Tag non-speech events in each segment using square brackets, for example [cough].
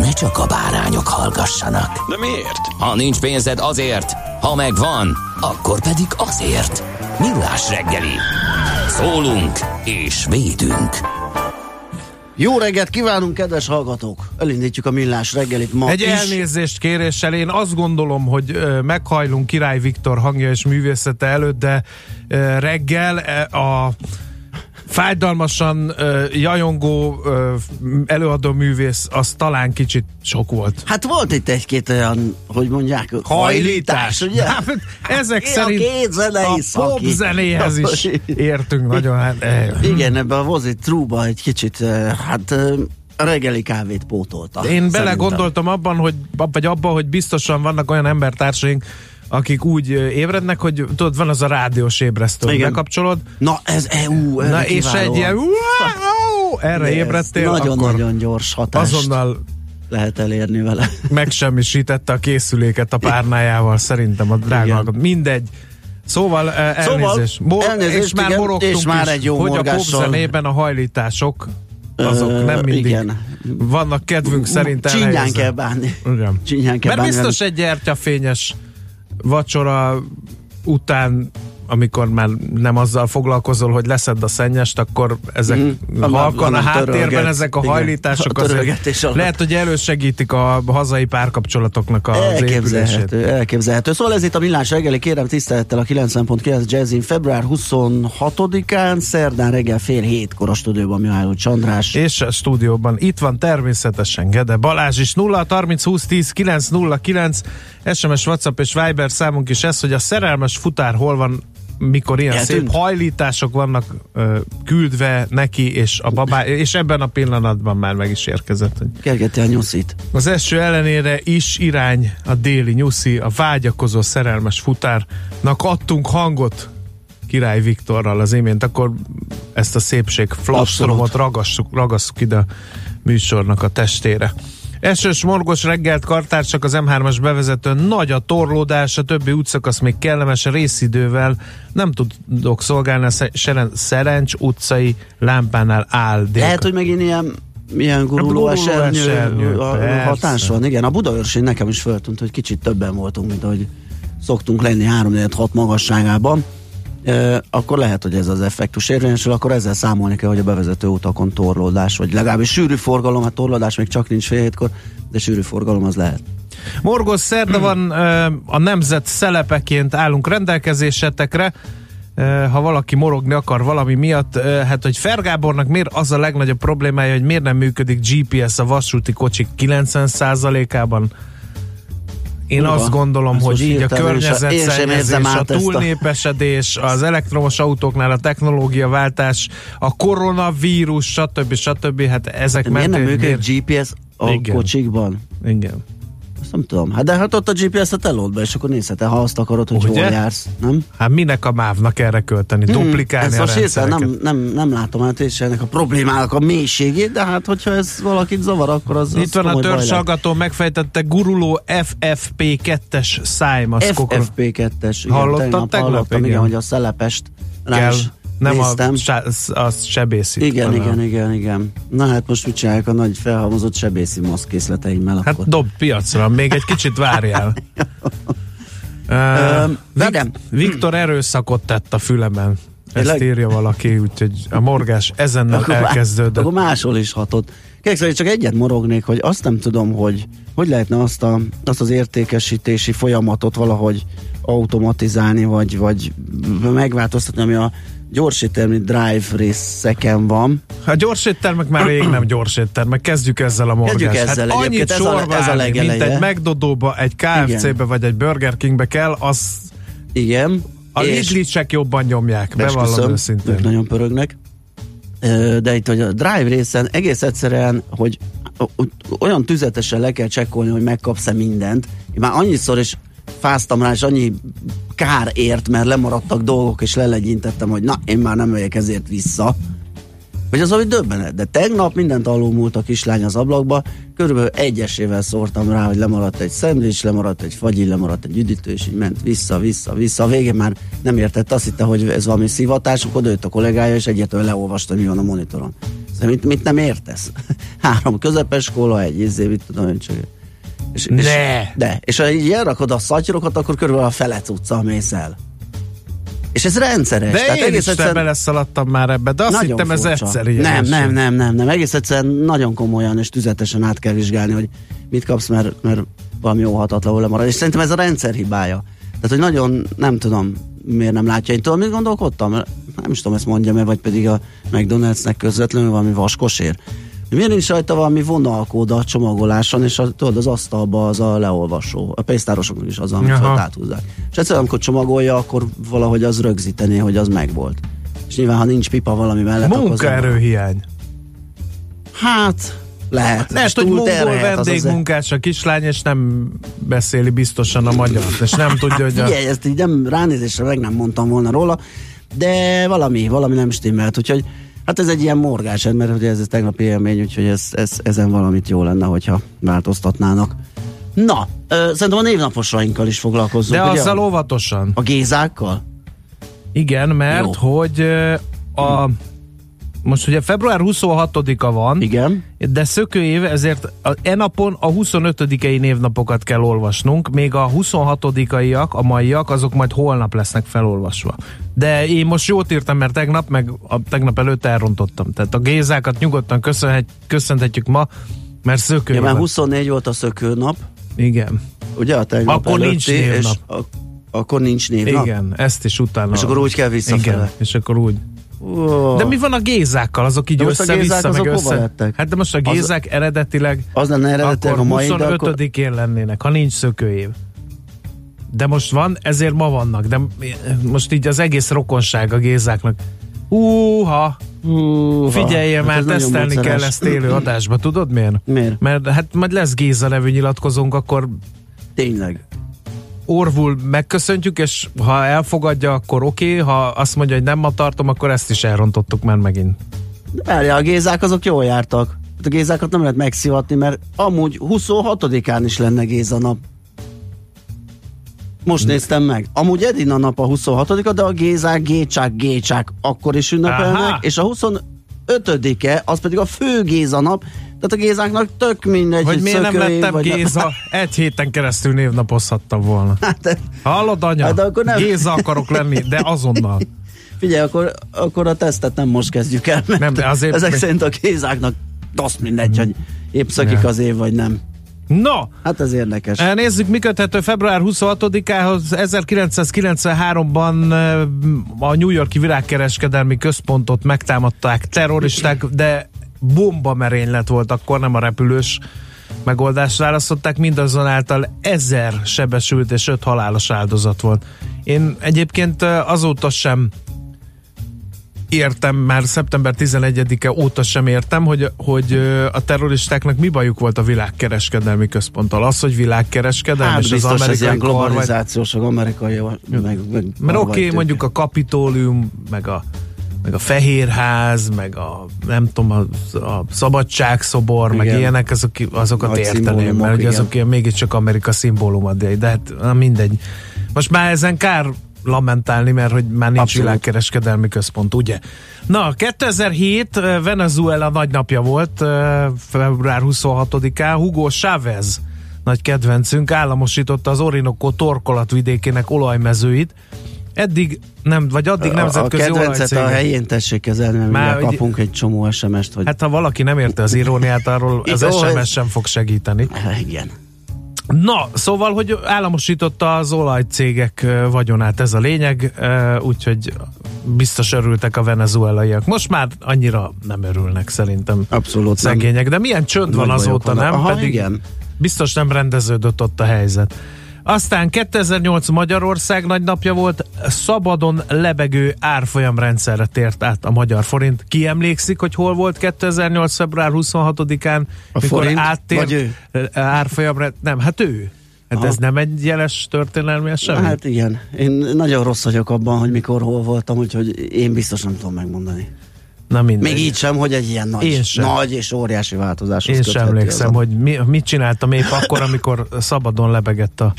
ne csak a bárányok hallgassanak. De miért? Ha nincs pénzed azért, ha megvan, akkor pedig azért. Millás reggeli. Szólunk és védünk. Jó reggelt kívánunk, kedves hallgatók! Elindítjuk a millás reggelit ma Egy is. elnézést kéréssel, én azt gondolom, hogy meghajlunk Király Viktor hangja és művészete előtt, de reggel a fájdalmasan ö, jajongó ö, előadó művész, az talán kicsit sok volt. Hát volt itt egy-két olyan, hogy mondják, hajlítás, ugye? Hát, ezek a szerint a szaki? pop zenéhez is [laughs] értünk nagyon. Hát, eh, Igen, ebbe a Vozi Trúba egy kicsit, hát a reggeli kávét pótolta. Én belegondoltam abban, hogy, vagy abban, hogy biztosan vannak olyan embertársaink, akik úgy ébrednek, hogy tudod, van az a rádiós ébresztő, Igen. bekapcsolod, Na, ez EU, na és egy ilyen wow, erre ébredtél, akkor Nagyon-nagyon gyors hatást azonnal lehet elérni vele. [laughs] megsemmisítette a készüléket a párnájával, szerintem a drága. Mindegy. Szóval elnézést. Szóval, elnézést, és már igen, és már is, egy jó hogy a popzenében a hajlítások azok Ö, nem mindig igen. vannak kedvünk szerint Csinyán kell bánni. Igen. Csinyán kell Mert bánni. biztos egy gyertyafényes vacsora után, amikor már nem azzal foglalkozol, hogy leszed a szennyest, akkor ezek mm-hmm. halkan a háttérben, törölget. ezek a Igen. hajlítások A azért alatt. lehet, hogy elősegítik a hazai párkapcsolatoknak az épülését. Elképzelhető, elképzelhető. Szóval ez itt a Millás reggeli, kérem tisztelettel a 90.9 Jazzin február 26-án, szerdán reggel fél hétkor a stúdióban Mihály Csandrás. És a stúdióban itt van természetesen Gede Balázs is 0 30 20 10 909 SMS, WhatsApp és Viber számunk is ez, hogy a szerelmes futár hol van mikor ilyen Eltűnt? szép hajlítások vannak ö, küldve neki, és a babá, és ebben a pillanatban már meg is érkezett. Hogy Kergeti a nyuszit. az eső ellenére is irány a déli nyuszi, a vágyakozó szerelmes futárnak adtunk hangot Király Viktorral az imént, akkor ezt a szépség Abszolút. ragasszuk, ragasszuk ide a műsornak a testére. Esős morgos reggelt kartársak az M3-as bevezetőn, nagy a torlódás, a többi útszakasz még kellemes részidővel, nem tudok szolgálni a Seren- Szerencs utcai lámpánál áll dél. Lehet, hogy megint ilyen milyen guruló esernyő, hatás van. Igen, a Budaörsén nekem is föltűnt, hogy kicsit többen voltunk, mint ahogy szoktunk lenni 3-4-6 magasságában. Akkor lehet, hogy ez az effektus érvényesül, akkor ezzel számolni kell, hogy a bevezető utakon torlódás, vagy legalábbis sűrű forgalom, hát torlódás még csak nincs fél hétkor, de sűrű forgalom az lehet. Morgos szerda van, ö, a nemzet szelepeként állunk rendelkezésetekre, ha valaki morogni akar valami miatt, hát hogy Fergábornak miért az a legnagyobb problémája, hogy miért nem működik GPS a vasúti kocsik 90%-ában? Én Húha, azt gondolom, ezt hogy így a környezetszennyezés, a túlnépesedés, az elektromos autóknál a technológiaváltás, a koronavírus, stb. stb. Hát ezek De miért nem mentén működik GPS a Igen. kocsikban? Igen. Azt nem tudom. Hát de hát ott a GPS-et elold be, és akkor nézheted, ha azt akarod, hogy Ugye? hol jársz. Nem? Hát minek a mávnak erre költeni? Duplikálni Ez a rendszereket? nem, nem, nem látom át és ennek a problémának a mélységét, de hát hogyha ez valakit zavar, akkor az Itt az van a törzshallgató, megfejtette guruló FFP2-es szájm. Az lehet. kokor... FFP2-es. igen, Hallottad tegnap? Hallottam, igen. Hogy a szelepest rá is Nem néztem. a, az sebészít. Igen, igen, igen, igen. Na hát most mit csinálják a nagy felhalmozott sebészi maszkészleteimmel Hát akkor? dob piacra, még egy kicsit várjál. [laughs] Uh, Vedem. Viktor erőszakot tett a fülemen. Ezt Tényleg? írja valaki, úgyhogy a morgás ezennel Akkor elkezdődött. Akkor máshol is hatott. Kérlek, csak egyet morognék, hogy azt nem tudom, hogy hogy lehetne azt, a, azt az értékesítési folyamatot valahogy automatizálni, vagy, vagy megváltoztatni, ami a gyorséttermi drive részeken van. A gyors éttermek már rég nem gyors éttermek. Kezdjük ezzel a morgást. Kezdjük ezzel hát annyit ez a- sorba ez a állni, legeleje. mint egy McDodóba, egy KFC-be vagy egy Burger Kingbe kell, az Igen. a Lidl-sek jobban nyomják, bevallom őszintén. ők nagyon pörögnek. De itt, hogy a drive részen egész egyszerűen, hogy olyan tüzetesen le kell csekkolni, hogy megkapsz-e mindent. Én már annyiszor is fáztam rá, és annyi kár ért, mert lemaradtak dolgok, és lelegyintettem, hogy na, én már nem megyek ezért vissza. Hogy az, hogy döbbenet. De tegnap mindent alulmúlt a kislány az ablakba, körülbelül egyesével szórtam rá, hogy lemaradt egy szendvics, lemaradt egy fagyi, lemaradt egy üdítő, és így ment vissza, vissza, vissza. A végén már nem értett, azt hitte, hogy ez valami szivatás, akkor jött a kollégája, és egyetlen leolvasta, mi van a monitoron. Szóval mit, mit nem értesz? [laughs] Három közepes skóla, egy izé, mit tudom én csak. És, és, Ne! De, és ha így elrakod a szatyrokat, akkor körülbelül a fele cucca mész el. És ez rendszeres. De tehát én egész is egyszerűen- beleszaladtam már ebbe, de azt nagyon hittem ez furcsa. egyszerű. Nem, jelenség. nem, nem, nem, nem. Egész egyszerűen nagyon komolyan és tüzetesen át kell vizsgálni, hogy mit kapsz, mert, mert valami óhatatlanul lemarad. És szerintem ez a rendszer hibája. Tehát, hogy nagyon, nem tudom, miért nem látja. Én tudom, mit gondolkodtam? Nem is tudom, ezt mondjam e vagy pedig a McDonald'snek közvetlenül valami vaskosér. Miért nincs rajta valami vonalkód a csomagoláson, és a, tudod, az asztalba az a leolvasó. A pénztárosoknak is az, amit föl áthúzzák. És egyszerűen, amikor csomagolja, akkor valahogy az rögzítené, hogy az megvolt. És nyilván, ha nincs pipa valami mellett, Munkaerőhiány. Hát, lehet. Lehet, És hogy mongol vendégmunkás a kislány, és nem beszéli biztosan a magyart, és nem tudja, hogy a... Figyelj, ezt így nem ránézésre meg nem mondtam volna róla, de valami, valami nem stimmelt, úgyhogy hát ez egy ilyen morgás, mert ugye ez, ez tegnapi élmény, úgyhogy ez, ez, ezen valamit jó lenne, hogyha változtatnának. Na, ö, szerintem a névnaposainkkal is foglalkozzunk. De ugye? azzal óvatosan. A Gézákkal? Igen, mert Jó. hogy ö, a most ugye február 26-a van, Igen. de szökőév, ezért a, e napon a 25-ei névnapokat kell olvasnunk, még a 26-aiak, a maiak, azok majd holnap lesznek felolvasva. De én most jót írtam, mert tegnap, meg a tegnap előtt elrontottam. Tehát a Gézákat nyugodtan köszönhet, köszönhetjük ma, mert szökőév Ja, van. 24 volt a szökőnap, Igen, ugye a tegnap Akkor előtti, nincs névnap. És a, akkor nincs névnap. igen, ezt is utána. És akkor úgy kell visszafele. Igen, és akkor úgy. Oh. De mi van a gézákkal? Azok így össze-vissza, meg össze. lettek? Hát de most a Az- gézák eredetileg Az lenne eredetileg akkor a mai, de 25-én akkor... lennének, ha nincs szökőév. De most van, ezért ma vannak. De most így az egész rokonság a gézáknak. Húha, Húha, figyeljél hát már, tesztelni kell ezt élő adásba, tudod miért? Miért? Mert hát majd lesz Géza nevű nyilatkozónk, akkor Tényleg. Orvul megköszöntjük, és ha elfogadja, akkor oké, okay, ha azt mondja, hogy nem ma tartom, akkor ezt is elrontottuk már megint. Várjál, a gézák azok jól jártak. A gézákat nem lehet megszivatni, mert amúgy 26-án is lenne Géza nap. Most néztem meg. Amúgy Edina nap a 26-a, de a Gézák, Gécsák, Gécsák akkor is ünnepelnek, Aha. és a 25-e az pedig a fő Géza nap, tehát a Gézáknak tök mindegy, Hogy miért nem lettem vagy nem. Géza, egy héten keresztül névnapozhattam volna. [laughs] Hát, Hallod, anya? Hát akkor nem. Géza akarok lenni, de azonnal. [laughs] figyelj, akkor, akkor a tesztet nem most kezdjük el, mert Nem, de azért- ezek szerint a Gézáknak azt mindegy, hogy épp szakik az év, vagy nem. No, Hát ez érdekes. Eh, Nézzük, mi köthető február 26-ához. 1993-ban eh, a New Yorki világkereskedelmi központot megtámadták terroristák, de bomba merénylet volt akkor, nem a repülős megoldást választották, mindazonáltal ezer sebesült és öt halálos áldozat volt. Én egyébként eh, azóta sem értem, már szeptember 11-e óta sem értem, hogy, hogy ö, a terroristáknak mi bajuk volt a világkereskedelmi központtal. Az, hogy világkereskedelmi, Hát és az biztos ez amerikai ilyen vagy, globalizációs, az amerikai, meg, meg mert oké, okay, mondjuk a kapitólium, meg a meg a Fehérház, meg a nem tudom, a, a szabadságszobor, meg Igen. ilyenek, azok, azokat Nagy érteném, mert ugye azok ilyen mégiscsak Amerika szimbóluma, de, de hát na, mindegy. Most már ezen kár lamentálni, mert hogy már nincs Abszolút. világkereskedelmi központ, ugye? Na, 2007 eh, Venezuela nagy napja volt, február 26-án, Hugo Chavez nagy kedvencünk államosította az Orinoco torkolatvidékének olajmezőit. Eddig nem, vagy addig a, a nemzetközi kedvencet a helyén tessék kezelni, mert Már kapunk egy csomó SMS-t, hogy Hát ha valaki nem érte az iróniát, arról [laughs] az SMS sem fog segíteni. hát, igen. Na, szóval, hogy államosította az olajcégek ö, vagyonát, ez a lényeg, ö, úgyhogy biztos örültek a venezuelaiak. Most már annyira nem örülnek szerintem Abszolút nem. szegények, de milyen csönd Nagy van azóta, vannak. nem? Aha, Pedig igen. biztos nem rendeződött ott a helyzet. Aztán 2008 Magyarország nagy napja volt, szabadon lebegő árfolyamrendszerre tért át a magyar forint. Ki emlékszik, hogy hol volt 2008. február 26-án, A mikor forint? áttér Vagy ő? árfolyamra? Nem, hát ő. Hát Aha. ez nem egy jeles történelmi esemény? Hát igen, én nagyon rossz vagyok abban, hogy mikor hol voltam, úgyhogy én biztos nem tudom megmondani. Na mindegy. Még így sem, hogy egy ilyen nagy, nagy és óriási változáshoz Én sem emlékszem, hogy mi, mit csináltam épp akkor, amikor szabadon lebegett a,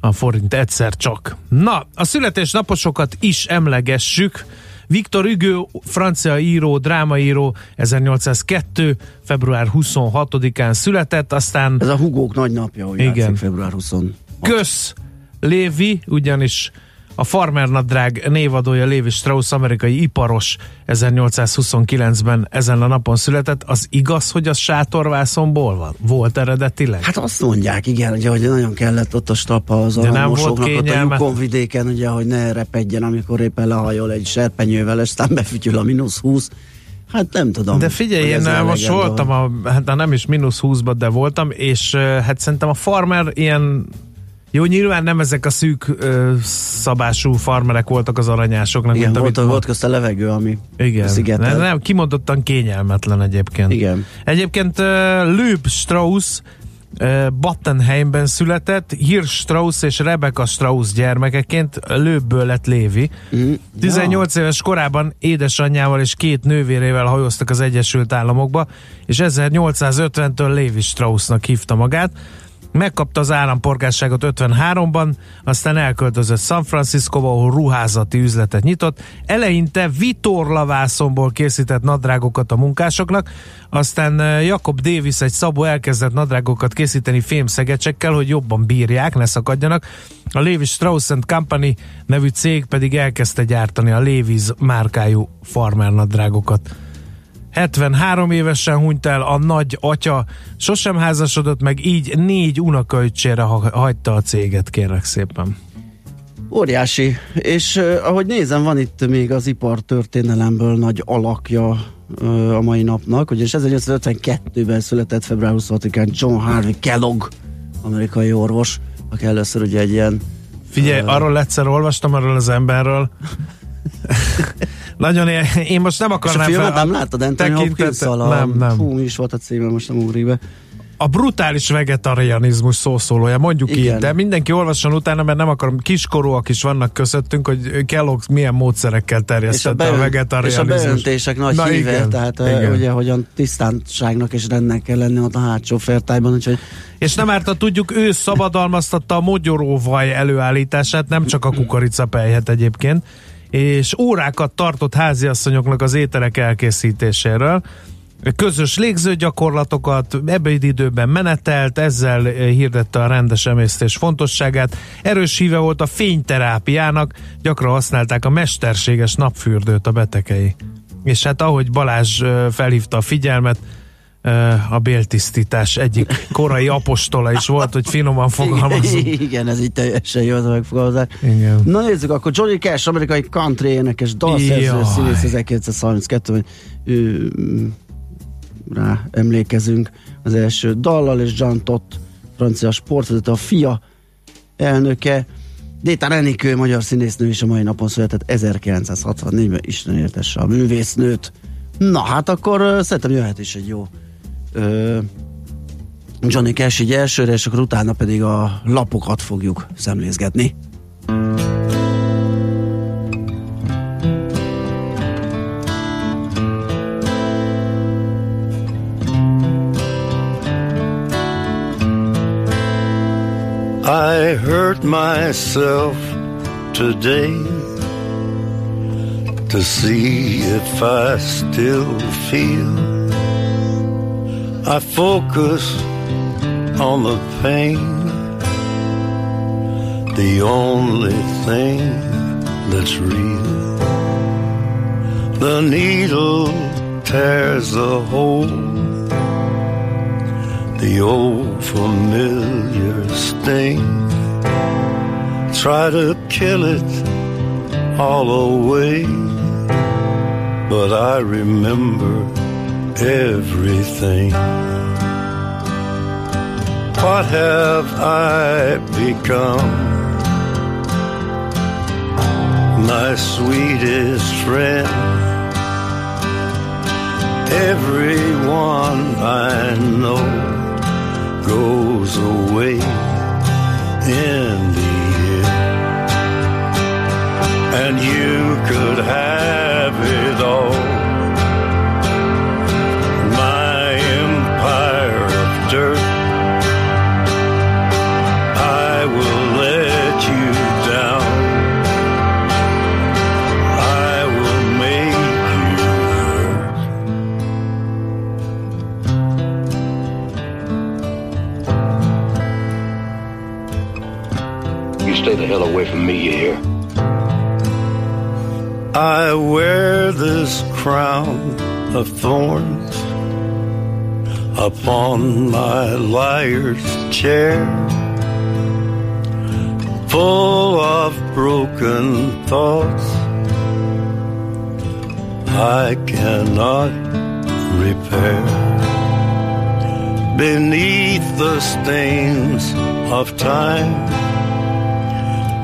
a forint egyszer csak. Na, a születésnaposokat is emlegessük. Viktor Hugo, francia író, drámaíró, 1802. február 26-án született, aztán Ez a hugók nagy napja, úgy Igen. látszik, február 20. Kösz Lévi, ugyanis a farmernadrág névadója Lévi Strauss, amerikai iparos 1829-ben ezen a napon született. Az igaz, hogy az sátorvászonból van? Volt eredetileg? Hát azt mondják, igen, ugye, hogy nagyon kellett ott a stapa az De nem volt a kényelme? Yukon vidéken, ugye, hogy ne repedjen, amikor éppen lehajol egy serpenyővel, és aztán befütyül a mínusz 20. Hát nem tudom. De figyelj, én most voltam, a, hát nem is mínusz 20-ban, de voltam, és hát szerintem a farmer ilyen jó, nyilván nem ezek a szűk ö, szabású farmerek voltak az aranyásoknak, Igen, mint volt, amit volt közt a levegő, ami Igen, szigetel. nem, nem, kimondottan kényelmetlen egyébként. Igen. Egyébként uh, Lőb Strauss uh, Battenheimben született, Hirsch Strauss és Rebecca Strauss gyermekeként Lőbből lett Lévi. Mm. 18 éves korában édesanyjával és két nővérével hajóztak az Egyesült Államokba, és 1850-től Lévi Straussnak hívta magát. Megkapta az állampolgárságot 53-ban, aztán elköltözött San Franciscóba, ahol ruházati üzletet nyitott. Eleinte vitorlavászonból készített nadrágokat a munkásoknak, aztán Jacob Davis egy szabó elkezdett nadrágokat készíteni fémszegecsekkel, hogy jobban bírják, ne szakadjanak. A Levi Strauss Company nevű cég pedig elkezdte gyártani a Levi's márkájú farmer nadrágokat. 73 évesen hunyt el a nagy atya, sosem házasodott meg, így négy unokaöccsére ha- hagyta a céget, kérlek szépen. Óriási. És uh, ahogy nézem, van itt még az ipartörténelemből nagy alakja uh, a mai napnak, ugyanis 1852-ben született február 26-án John Harvey Kellogg, amerikai orvos, aki először ugye egy ilyen Figyelj, Ö. arról egyszer olvastam, arról az emberről. [laughs] Nagyon él, én most nem és a akarnám filmet fel- nem láttad Anthony hopkins a, Nem, nem. Fú, mi is volt a címe, most nem ugrik be. a brutális vegetarianizmus szószólója, mondjuk Igen. így, de mindenki olvasson utána, mert nem akarom, kiskorúak is vannak közöttünk, hogy Kellogg milyen módszerekkel És a, terjesztette a, beönt, és a vegetarianizmus. beöntések nagy Na híve, igen, tehát igen. ugye hogyan tisztánságnak és rendnek kell lenni ott a hátsó fertályban, úgyhogy És nem árt, tudjuk, ő szabadalmaztatta a mogyoróvaj előállítását, nem csak a kukoricapelyhet egyébként, és órákat tartott háziasszonyoknak az ételek elkészítéséről. Közös légzőgyakorlatokat, ebédidőben menetelt, ezzel hirdette a rendes emésztés fontosságát. Erős híve volt a fényterápiának, gyakran használták a mesterséges napfürdőt a betegei. És hát ahogy Balázs felhívta a figyelmet, a béltisztítás egyik korai apostola is volt, hogy finoman [laughs] fogalmazunk. Igen, ez így teljesen jó az a megfogalmazás. Igen. Na nézzük, akkor Johnny Cash, amerikai country énekes, dalszerző, színész 1932-ben ő, rá emlékezünk az első dallal, és John Tott, francia sportvezető, a fia elnöke. Déta Renikő, magyar színésznő is a mai napon született 1964-ben, Isten értesse a művésznőt. Na hát akkor szerintem jöhet is egy jó Johnny Cash így elsőre, és akkor utána pedig a lapokat fogjuk szemlézgetni. I hurt myself today to see if I still feel. I focus on the pain, the only thing that's real. The needle tears a hole. The old familiar sting. Try to kill it all away. But I remember everything. What have I become? My sweetest friend. Everyone I know goes away in the end. And you could have it all. The hell away from me, you hear? I wear this crown of thorns upon my liar's chair, full of broken thoughts I cannot repair. Beneath the stains of time,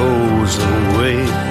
goes away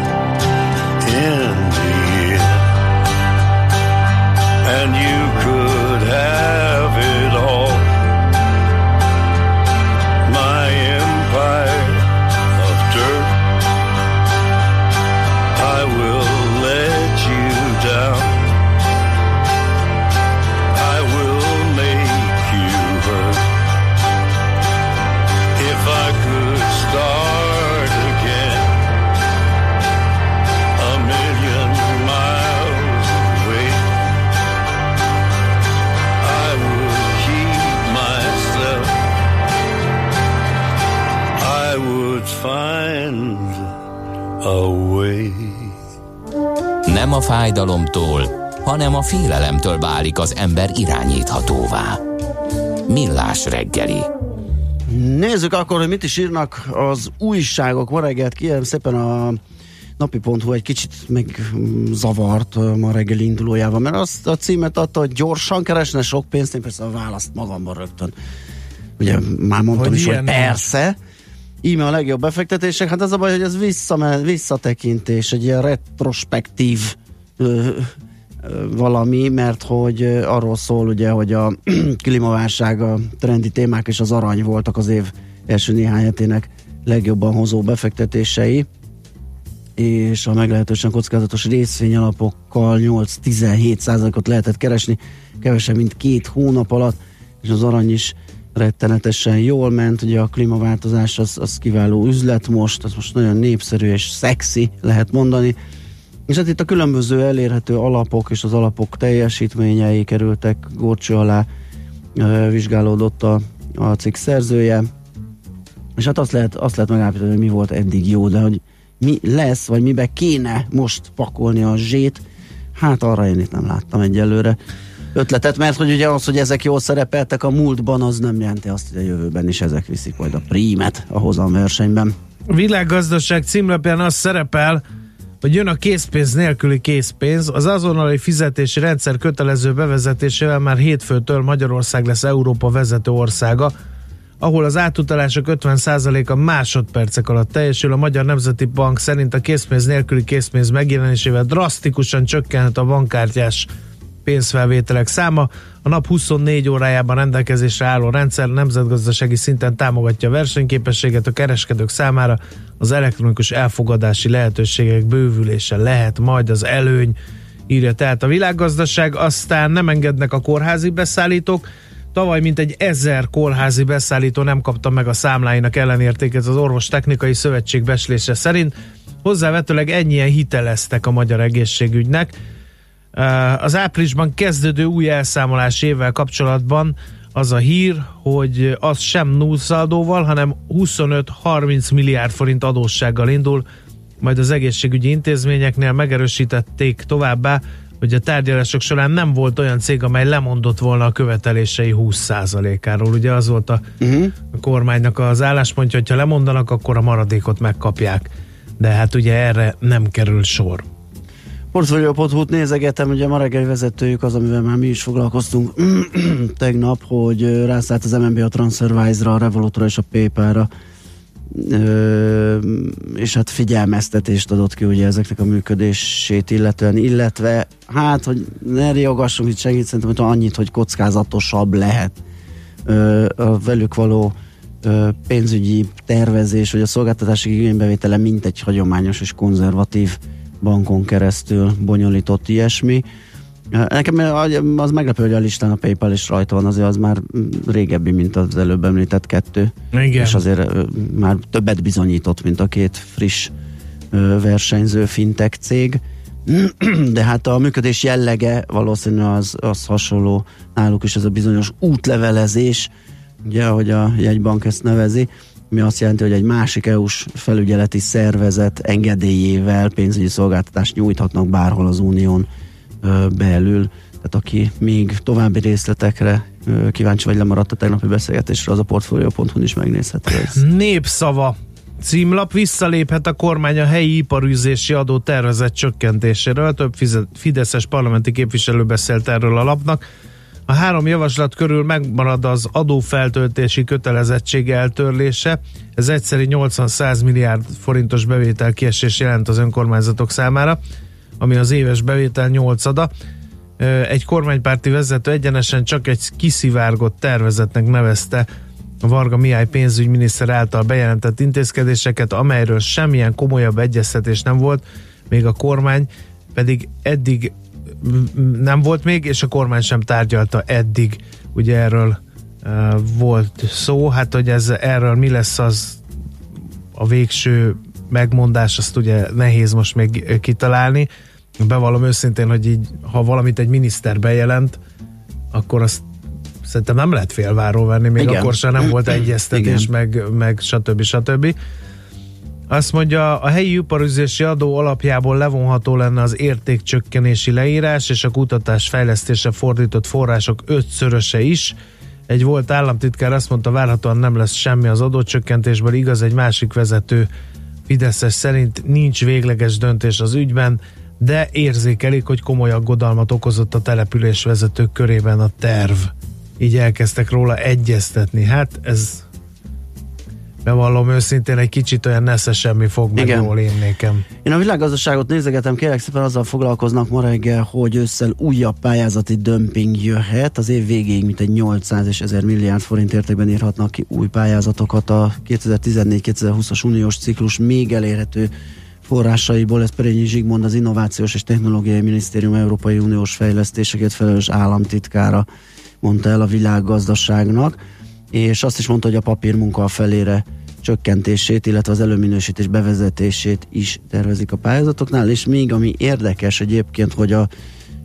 Nem a fájdalomtól, hanem a félelemtől válik az ember irányíthatóvá. Millás reggeli. Nézzük akkor, hogy mit is írnak az újságok. Ma reggelt kérem szépen a napi.hu egy kicsit meg zavart ö, ma reggel indulójával, mert azt a címet adta, hogy gyorsan keresne sok pénzt, én persze a választ magamban rögtön. Ugye már mondtam Hogy is, hogy persze, íme a legjobb befektetések, hát az a baj, hogy ez visszamen, visszatekintés, egy ilyen retrospektív ö, ö, valami, mert hogy arról szól ugye, hogy a [clears throat] klímaválság, a trendi témák és az arany voltak az év első néhány hetének legjobban hozó befektetései. És a meglehetősen kockázatos részvényalapokkal 8-17 százalékot lehetett keresni, kevesebb, mint két hónap alatt, és az arany is rettenetesen jól ment, ugye a klímaváltozás az, az kiváló üzlet most, az most nagyon népszerű és szexi, lehet mondani, és hát itt a különböző elérhető alapok és az alapok teljesítményei kerültek górcső alá, vizsgálódott a, a cikk szerzője, és hát azt lehet, azt lehet megállapítani, hogy mi volt eddig jó, de hogy mi lesz, vagy mibe kéne most pakolni a zsét, hát arra én itt nem láttam egyelőre ötletet, mert hogy ugye az, hogy ezek jól szerepeltek a múltban, az nem jelenti azt, hogy a jövőben is ezek viszik majd a prímet a hozam versenyben. A világgazdaság címlapján az szerepel, hogy jön a készpénz nélküli készpénz. Az azonnali fizetési rendszer kötelező bevezetésével már hétfőtől Magyarország lesz Európa vezető országa, ahol az átutalások 50%-a másodpercek alatt teljesül. A Magyar Nemzeti Bank szerint a készpénz nélküli készpénz megjelenésével drasztikusan csökkenhet a bankkártyás pénzfelvételek száma. A nap 24 órájában rendelkezésre álló rendszer nemzetgazdasági szinten támogatja a versenyképességet a kereskedők számára. Az elektronikus elfogadási lehetőségek bővülése lehet majd az előny, írja tehát a világgazdaság. Aztán nem engednek a kórházi beszállítók, Tavaly mintegy ezer kórházi beszállító nem kapta meg a számláinak ellenértéket az Orvos Technikai Szövetség beslése szerint. Hozzávetőleg ennyien hiteleztek a magyar egészségügynek. Az áprilisban kezdődő új elszámolás évvel kapcsolatban az a hír, hogy az sem nullszaldóval, hanem 25-30 milliárd forint adóssággal indul, majd az egészségügyi intézményeknél megerősítették továbbá, hogy a tárgyalások során nem volt olyan cég, amely lemondott volna a követelései 20%-áról. Ugye az volt a, uh-huh. a kormánynak az álláspontja, hogyha lemondanak, akkor a maradékot megkapják. De hát ugye erre nem kerül sor. Portfolio.hu-t nézegetem, ugye ma reggeli vezetőjük az, amivel már mi is foglalkoztunk [clears throat] tegnap, hogy rászállt az MNB a TransferWise-ra, a Revolutra és a PayPal-ra. És hát figyelmeztetést adott ki ugye ezeknek a működését illetően, illetve hát, hogy ne riogassunk itt segít, szerintem hogy annyit, hogy kockázatosabb lehet a velük való pénzügyi tervezés, vagy a szolgáltatási igénybevétele mint egy hagyományos és konzervatív bankon keresztül bonyolított ilyesmi. Nekem az meglepő, hogy a listán a PayPal is rajta van, azért az már régebbi, mint az előbb említett kettő. Igen. És azért már többet bizonyított, mint a két friss versenyző fintech cég. [clears throat] De hát a működés jellege valószínűleg az, az hasonló náluk is ez a bizonyos útlevelezés, ugye, ahogy a jegybank ezt nevezi, mi azt jelenti, hogy egy másik EU-s felügyeleti szervezet engedélyével pénzügyi szolgáltatást nyújthatnak bárhol az unión belül. Tehát aki még további részletekre kíváncsi vagy lemaradt a tegnapi beszélgetésre, az a portfolio.hu is megnézheti. Népszava címlap visszaléphet a kormány a helyi iparűzési adó tervezett csökkentéséről. Több fideszes parlamenti képviselő beszélt erről a lapnak. A három javaslat körül megmarad az adófeltöltési kötelezettség eltörlése. Ez egyszerű 80-100 milliárd forintos bevétel kiesés jelent az önkormányzatok számára ami az éves bevétel nyolcada. Egy kormánypárti vezető egyenesen csak egy kiszivárgott tervezetnek nevezte a Varga Mihály pénzügyminiszter által bejelentett intézkedéseket, amelyről semmilyen komolyabb egyeztetés nem volt, még a kormány pedig eddig nem volt még, és a kormány sem tárgyalta eddig. Ugye erről uh, volt szó, hát hogy ez erről mi lesz az a végső megmondás, azt ugye nehéz most még kitalálni. Bevallom őszintén, hogy így, ha valamit egy miniszter bejelent, akkor azt szerintem nem lehet félváról venni, még Igen. akkor sem nem volt egyeztetés, meg, meg stb. stb. Azt mondja, a helyi iparüzési adó alapjából levonható lenne az értékcsökkenési leírás, és a kutatás fejlesztése fordított források ötszöröse is. Egy volt államtitkár azt mondta, várhatóan nem lesz semmi az adócsökkentésből, igaz, egy másik vezető Fideszes szerint nincs végleges döntés az ügyben, de érzékelik, hogy komoly aggodalmat okozott a település vezetők körében a terv. Így elkezdtek róla egyeztetni. Hát ez bevallom őszintén, egy kicsit olyan nesze semmi fog meg Igen. jól én nékem. Én a világgazdaságot nézegetem, kérlek szépen azzal foglalkoznak ma reggel, hogy ősszel újabb pályázati dömping jöhet. Az év végéig mint egy 800 és 1000 milliárd forint értékben írhatnak ki új pályázatokat a 2014-2020-as uniós ciklus még elérhető forrásaiból, ez Perényi Zsigmond, az Innovációs és Technológiai Minisztérium Európai Uniós fejlesztéseket felelős államtitkára mondta el a világgazdaságnak, és azt is mondta, hogy a papírmunka a felére csökkentését, illetve az előminősítés bevezetését is tervezik a pályázatoknál, és még ami érdekes egyébként, hogy a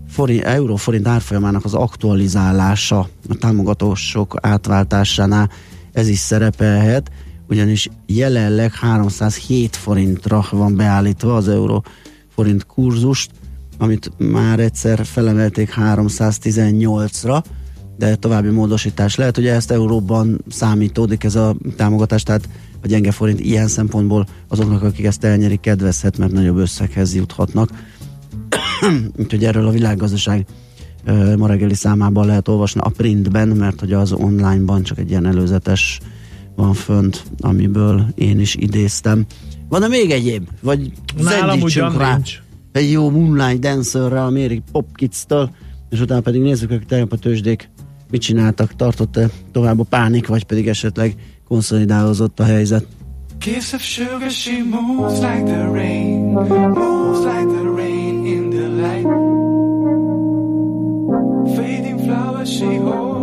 forint, euró-forint árfolyamának az aktualizálása a támogatások átváltásánál ez is szerepelhet, ugyanis jelenleg 307 forintra van beállítva az euró forint kurzust, amit már egyszer felemelték 318-ra, de további módosítás lehet, hogy ezt euróban számítódik ez a támogatás, tehát a gyenge forint ilyen szempontból azoknak, akik ezt elnyerik, kedvezhet, mert nagyobb összeghez juthatnak. [coughs] Úgyhogy erről a világgazdaság ma reggeli számában lehet olvasni a printben, mert hogy az onlineban csak egy ilyen előzetes van fönt, amiből én is idéztem. Van-e még egyéb? Vagy Nálam ugyan rá nincs. egy jó Moonlight Dancerrel, a Mary Popkids-től, és utána pedig nézzük, hogy tegnap a tőzsdék mit csináltak, tartott-e tovább a pánik, vagy pedig esetleg konszolidálózott a helyzet. Kiss of sugar, she moves like the rain, moves like the rain in the light. Fading flowers, she holds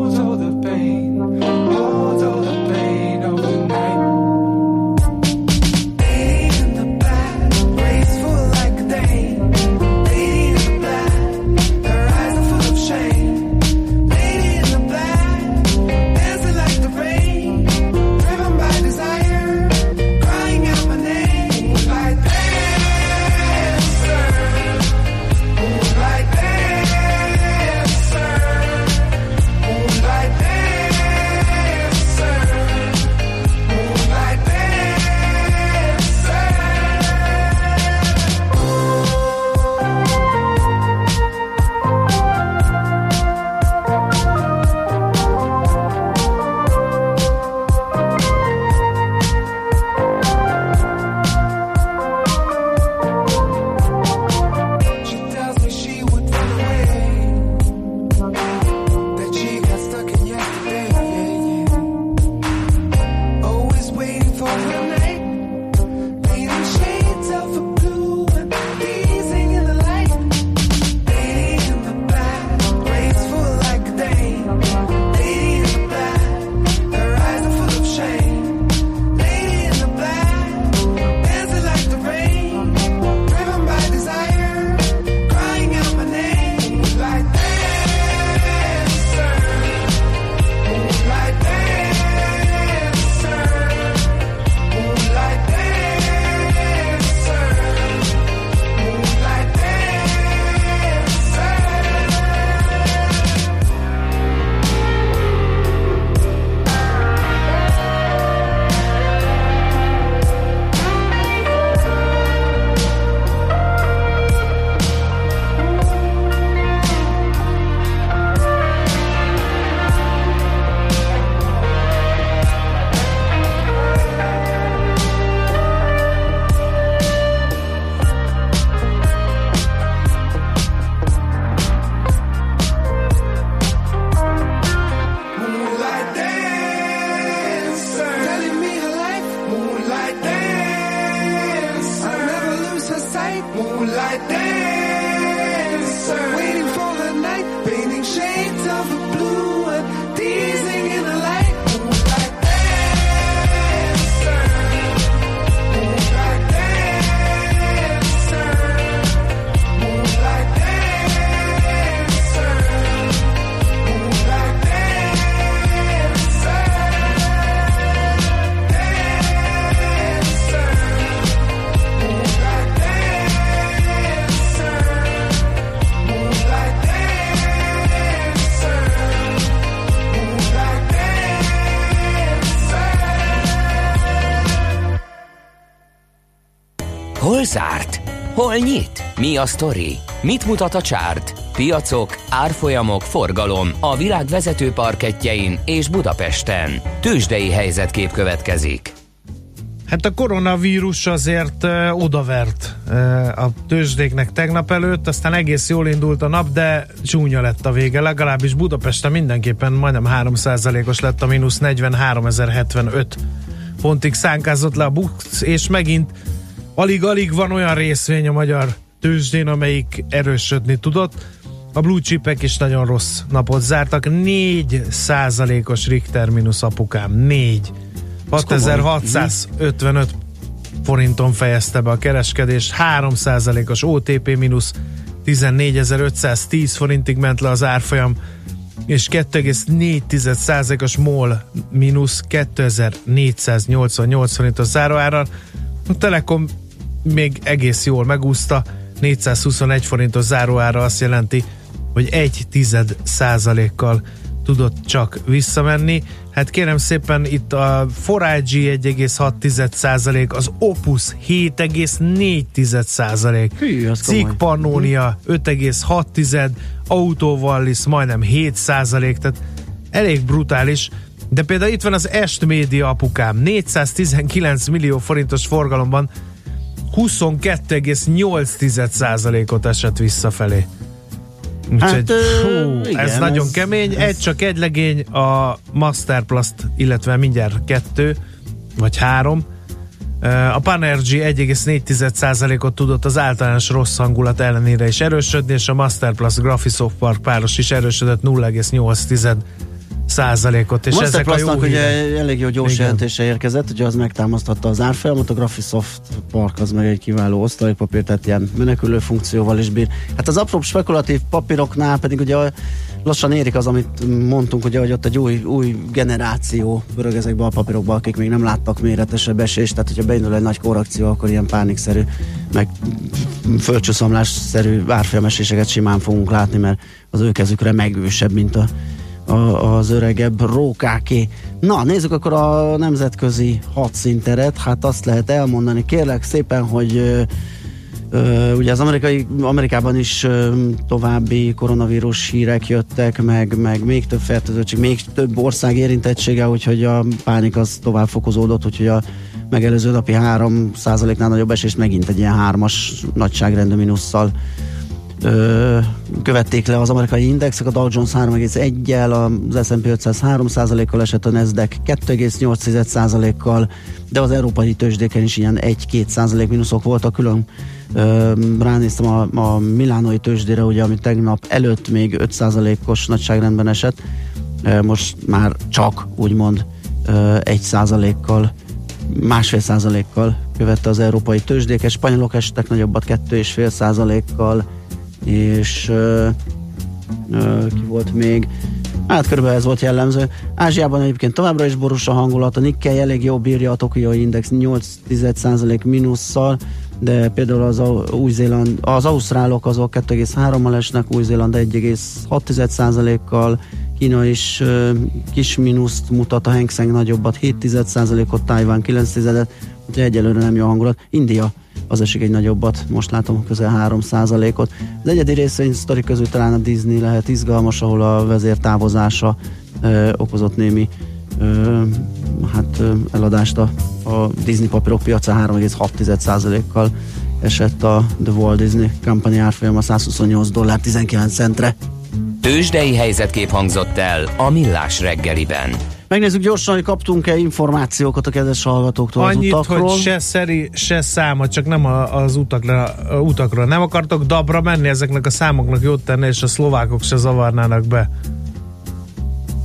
Hol zárt? Hol nyit? Mi a sztori? Mit mutat a csárt? Piacok, árfolyamok, forgalom a világ vezető parketjein és Budapesten. Tősdei helyzetkép következik. Hát a koronavírus azért uh, odavert uh, a tőzsdéknek tegnap előtt, aztán egész jól indult a nap, de csúnya lett a vége, legalábbis Budapesten mindenképpen majdnem 3%-os lett a mínusz 43.075 pontig szánkázott le a BUX, és megint alig-alig van olyan részvény a magyar tőzsdén, amelyik erősödni tudott. A blue chipek is nagyon rossz napot zártak, 4 százalékos Richter mínusz apukám, 4. 6655 forinton fejezte be a kereskedés, 3 százalékos OTP mínusz 14510 forintig ment le az árfolyam, és 2,4 százalékos MOL mínusz 2488 forintos záróáron. A Telekom még egész jól megúszta, 421 forintos záróára azt jelenti, hogy egy tized százalékkal tudott csak visszamenni. Hát kérem szépen itt a Forage 1,6 százalék, az Opus 7,4 százalék. Cig Pannonia 5,6 Autovallis majdnem 7 százalék, tehát elég brutális. De például itt van az Est Média apukám, 419 millió forintos forgalomban 22,8%-ot esett visszafelé. Úgyhogy Hát, hú, igen, ez nagyon ez- kemény. ez- Egy csak egy legény, a Masterplast, illetve mindjárt kettő, vagy három. A Panergy 1,4%-ot tudott az általános rossz hangulat ellenére is erősödni, és a Masterplast Graphisoft Park páros is erősödött 0,8 százalékot. És ezek a jó ugye hírek. elég jó gyors Igen. jelentése érkezett, ugye az megtámasztotta az árfolyamot, a Graphisoft Park az meg egy kiváló osztalékpapír, tehát ilyen menekülő funkcióval is bír. Hát az apróbb spekulatív papíroknál pedig ugye lassan érik az, amit mondtunk, ugye, hogy ott egy új, új generáció pörög ezekbe a papírokba, akik még nem láttak méretesebb esést, tehát hogyha beindul egy nagy korrekció, akkor ilyen pánikszerű, meg földcsúszamlásszerű árfolyameséseket simán fogunk látni, mert az ő kezükre megősebb, mint a az öregebb rókáké. Na, nézzük akkor a nemzetközi hadszinteret. Hát azt lehet elmondani, kérlek szépen, hogy ö, ugye az amerikai, Amerikában is ö, további koronavírus hírek jöttek, meg, meg még több fertőzöttség, még több ország érintettsége, úgyhogy a pánik az tovább fokozódott, úgyhogy a megelőző napi 3% nál nagyobb esést megint egy ilyen hármas nagyságrendű minusszal ö, követték le az amerikai indexek, a Dow Jones 3,1-jel, az S&P 500 3%-kal esett, a Nasdaq 2,8%-kal, de az európai tőzsdéken is ilyen 1-2% mínuszok voltak, külön ö, ránéztem a, a milánoi tőzsdére, ugye, ami tegnap előtt még 5%-os nagyságrendben esett, ö, most már csak úgymond ö, 1%-kal másfél százalékkal követte az európai tőzsdéket, spanyolok estek nagyobbat 2,5 százalékkal, és ö, ö, ki volt még? Hát körülbelül ez volt jellemző. Ázsiában egyébként továbbra is borús a hangulat, a Nikkei elég jó bírja a Tokioi Index 8,1% mínusszal, de például az, Új-Zéland, az ausztrálok azok 2,3-mal esnek, Új-Zéland 1,6%-kal, Kína is ö, kis mínuszt mutat, a Hang nagyobbat 7%-ot, Tájván 9%-et, úgyhogy egyelőre nem jó hangulat. India az esik egy nagyobbat, most látom közel 3%-ot. Az egyedi részvény sztori közül talán a Disney lehet izgalmas, ahol a vezér távozása ö, okozott némi ö, hát ö, eladást a, a Disney papírok piaca 3,6%-kal esett a The Walt Disney Company árfolyama 128 dollár 19 centre. Tőzsdei helyzetkép hangzott el a Millás reggeliben. Megnézzük gyorsan, hogy kaptunk-e információkat a kedves hallgatóktól Annyit, az utakról. hogy se szeri, se száma, csak nem az utakra, a utakról. Nem akartok dabra menni, ezeknek a számoknak jót tenni, és a szlovákok se zavarnának be.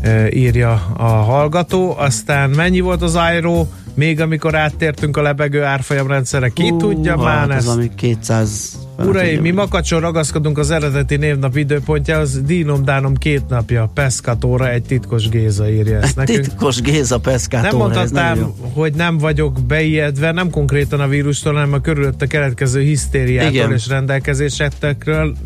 E, írja a hallgató. Aztán mennyi volt az IRO, még amikor áttértünk a lebegő árfolyamrendszerre? Ki Hú, tudja már hát ez ezt? ami 200 Uraim, mi makacson ragaszkodunk az eredeti névnap időpontjához, dínom dánom két napja, Peszkatóra egy titkos Géza írja ezt nekünk. Titkos Géza Peszkátóra. Nem mondhatnám, hogy nem vagyok beijedve, nem konkrétan a vírustól, hanem a körülötte keletkező hisztériától Igen. és rendelkezésekről.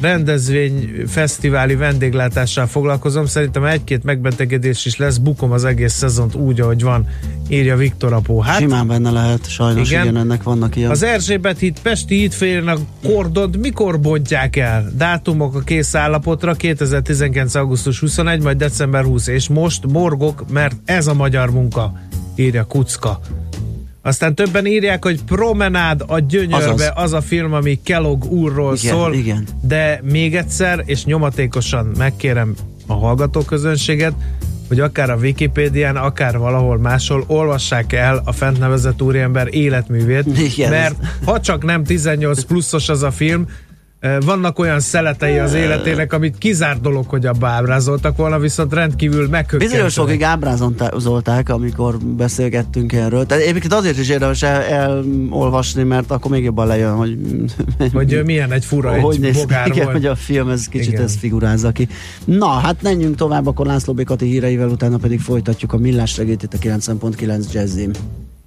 Rendezvény, fesztiváli vendéglátással foglalkozom. Szerintem egy-két megbetegedés is lesz. Bukom az egész szezont úgy, ahogy van, írja Viktor Apó. Hát Simán benne lehet, sajnos Igen. igen, ennek vannak ilyen. az Erzsébet híd Pesti hídfélén a kordont mikor bontják el? Dátumok a kész állapotra 2019. augusztus 21, majd december 20, és most morgok, mert ez a magyar munka, írja Kucka. Aztán többen írják, hogy Promenád a gyönyörbe Azaz. az a film, ami Kellogg úrról Igen, szól. igen. De még egyszer, és nyomatékosan megkérem a hallgatóközönséget, hogy akár a Wikipédián, akár valahol máshol olvassák el a fent nevezett úriember életművét, Igen, mert ha csak nem 18 pluszos az a film, vannak olyan szeletei az életének, amit kizárt dolog, hogy abba ábrázoltak volna, viszont rendkívül meghökkentőek. Bizonyos sokig ábrázolták, amikor beszélgettünk erről. Tehát egyébként azért is érdemes el, elolvasni, mert akkor még jobban lejön, hogy Hogy milyen egy fura, hogy egy néz ki, bogár igen, volt. hogy a film ez kicsit Igen. ezt figurázza ki. Na, hát menjünk tovább, akkor László Békati híreivel, utána pedig folytatjuk a millás regét itt a 90.9 Jazzim.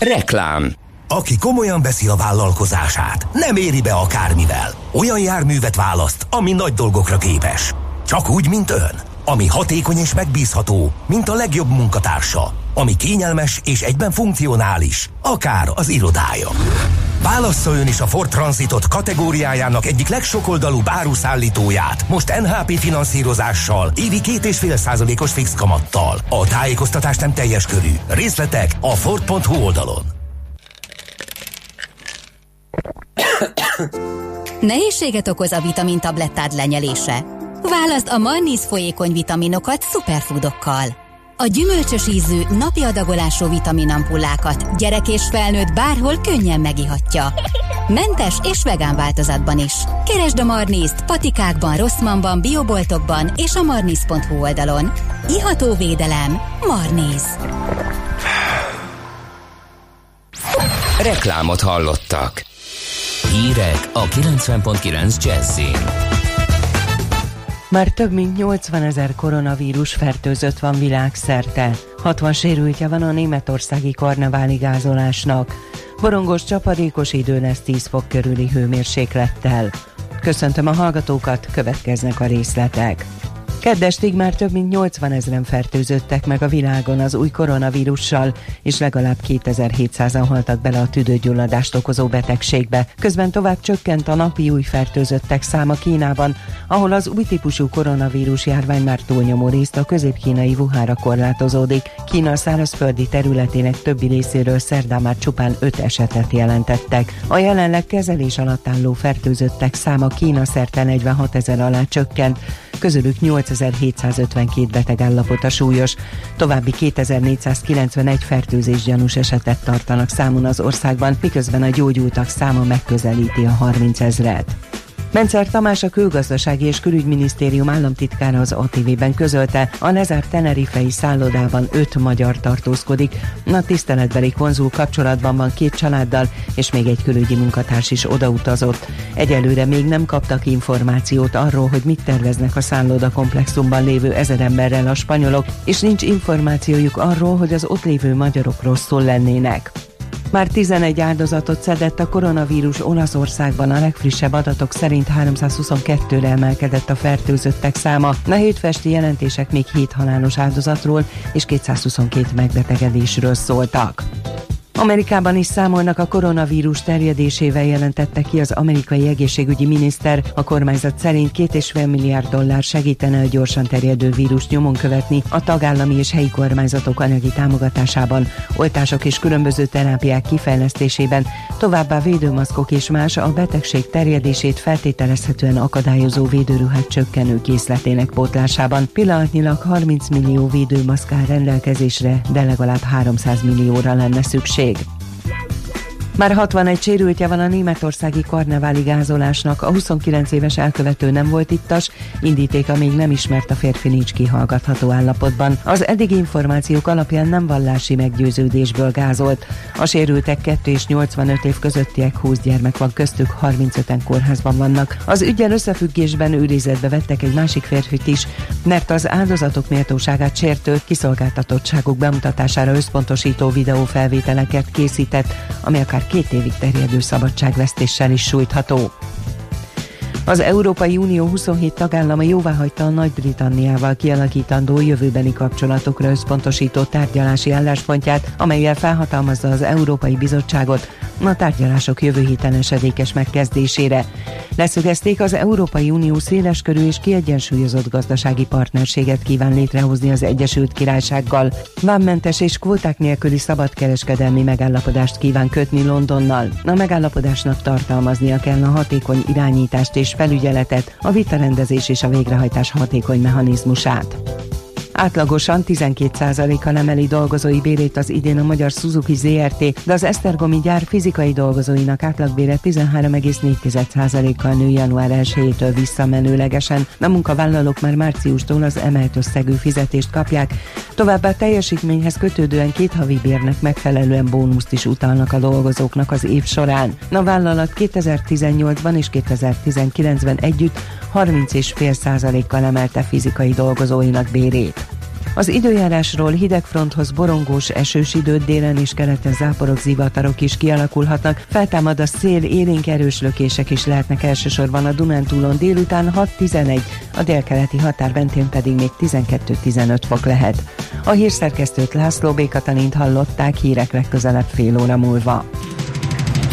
Reklám Aki komolyan veszi a vállalkozását, nem éri be akármivel. Olyan járművet választ, ami nagy dolgokra képes. Csak úgy, mint ön. Ami hatékony és megbízható, mint a legjobb munkatársa. Ami kényelmes és egyben funkcionális, akár az irodája. Válassza ön is a Ford Transitot kategóriájának egyik legsokoldalúbb áruszállítóját, most NHP finanszírozással, évi 2,5 százalékos fix kamattal. A tájékoztatás nem teljes körű. Részletek a Ford.hu oldalon. Nehézséget okoz a vitamintablettád lenyelése? Válaszd a Marnis folyékony vitaminokat szuperfoodokkal. A gyümölcsös ízű, napi adagolású vitaminampullákat gyerek és felnőtt bárhol könnyen megihatja. Mentes és vegán változatban is. Keresd a Marniszt patikákban, Rosszmanban, bioboltokban és a marnis.hu oldalon. Iható védelem. Marnis. Reklámot hallottak. Hírek a 90.9 Jazzin. Már több mint 80 ezer koronavírus fertőzött van világszerte. 60 sérültje van a németországi karneváli gázolásnak. Borongos csapadékos idő lesz 10 fok körüli hőmérséklettel. Köszöntöm a hallgatókat, következnek a részletek. Keddestig már több mint 80 ezeren fertőzöttek meg a világon az új koronavírussal, és legalább 2700-an haltak bele a tüdőgyulladást okozó betegségbe. Közben tovább csökkent a napi új fertőzöttek száma Kínában, ahol az új típusú koronavírus járvány már túlnyomó részt a közép-kínai Wuhanra korlátozódik. Kína szárazföldi területének többi részéről szerdán már csupán 5 esetet jelentettek. A jelenleg kezelés alatt álló fertőzöttek száma Kína szerte 46 ezer alá csökkent, közülük 8752 beteg állapota súlyos, további 2491 fertőzés gyanús esetet tartanak számon az országban, miközben a gyógyultak száma megközelíti a 30 ezret. Mencer Tamás a külgazdasági és külügyminisztérium államtitkára az ATV-ben közölte, a lezárt tenerifei szállodában öt magyar tartózkodik. A tiszteletbeli konzul kapcsolatban van két családdal, és még egy külügyi munkatárs is odautazott. Egyelőre még nem kaptak információt arról, hogy mit terveznek a szálloda komplexumban lévő ezer emberrel a spanyolok, és nincs információjuk arról, hogy az ott lévő magyarok rosszul lennének. Már 11 áldozatot szedett a koronavírus Olaszországban, a legfrissebb adatok szerint 322-re emelkedett a fertőzöttek száma. A hétfesti jelentések még 7 halálos áldozatról és 222 megbetegedésről szóltak. Amerikában is számolnak a koronavírus terjedésével jelentette ki az amerikai egészségügyi miniszter. A kormányzat szerint két és fél milliárd dollár segítene a gyorsan terjedő vírus nyomon követni a tagállami és helyi kormányzatok anyagi támogatásában, oltások és különböző terápiák kifejlesztésében, továbbá védőmaszkok és más a betegség terjedését feltételezhetően akadályozó védőruhák csökkenő készletének pótlásában. Pillanatnyilag 30 millió védőmaszk áll rendelkezésre, de legalább 300 millióra lenne szükség. big. Már 61 sérültje van a németországi karneváli gázolásnak, a 29 éves elkövető nem volt ittas, indítéka még nem ismert a férfi nincs kihallgatható állapotban. Az eddigi információk alapján nem vallási meggyőződésből gázolt. A sérültek 2 és 85 év közöttiek 20 gyermek van köztük, 35-en kórházban vannak. Az ügyen összefüggésben őrizetbe vettek egy másik férfit is, mert az áldozatok méltóságát sértő kiszolgáltatottságuk bemutatására összpontosító videófelvételeket készített, ami akár két évig terjedő szabadságvesztéssel is sújtható. Az Európai Unió 27 tagállama jóváhagyta a Nagy-Britanniával kialakítandó jövőbeni kapcsolatokra összpontosító tárgyalási álláspontját, amelyel felhatalmazza az Európai Bizottságot a tárgyalások jövő héten esedékes megkezdésére. Leszögezték, az Európai Unió széleskörű és kiegyensúlyozott gazdasági partnerséget kíván létrehozni az Egyesült Királysággal. Vámmentes és kvóták nélküli szabadkereskedelmi megállapodást kíván kötni Londonnal. A megállapodásnak tartalmaznia kell a hatékony irányítást és felügyeletet, a vitarendezés és a végrehajtás hatékony mechanizmusát. Átlagosan 12%-kal emeli dolgozói bérét az idén a magyar Suzuki ZRT, de az Esztergomi gyár fizikai dolgozóinak átlagbére 13,4%-kal nő január 1-től visszamenőlegesen. A munkavállalók már márciustól az emelt összegű fizetést kapják, továbbá teljesítményhez kötődően két havi bérnek megfelelően bónuszt is utalnak a dolgozóknak az év során. A vállalat 2018-ban és 2019-ben együtt 30,5%-kal emelte fizikai dolgozóinak bérét. Az időjárásról hidegfronthoz borongós esős időt délen és keleten záporok, zivatarok is kialakulhatnak. Feltámad a szél, élénk erős lökések is lehetnek elsősorban a Dunántúlon délután 6-11, a délkeleti határ mentén pedig még 12-15 fok lehet. A hírszerkesztőt László Békatanint hallották hírek legközelebb fél óra múlva.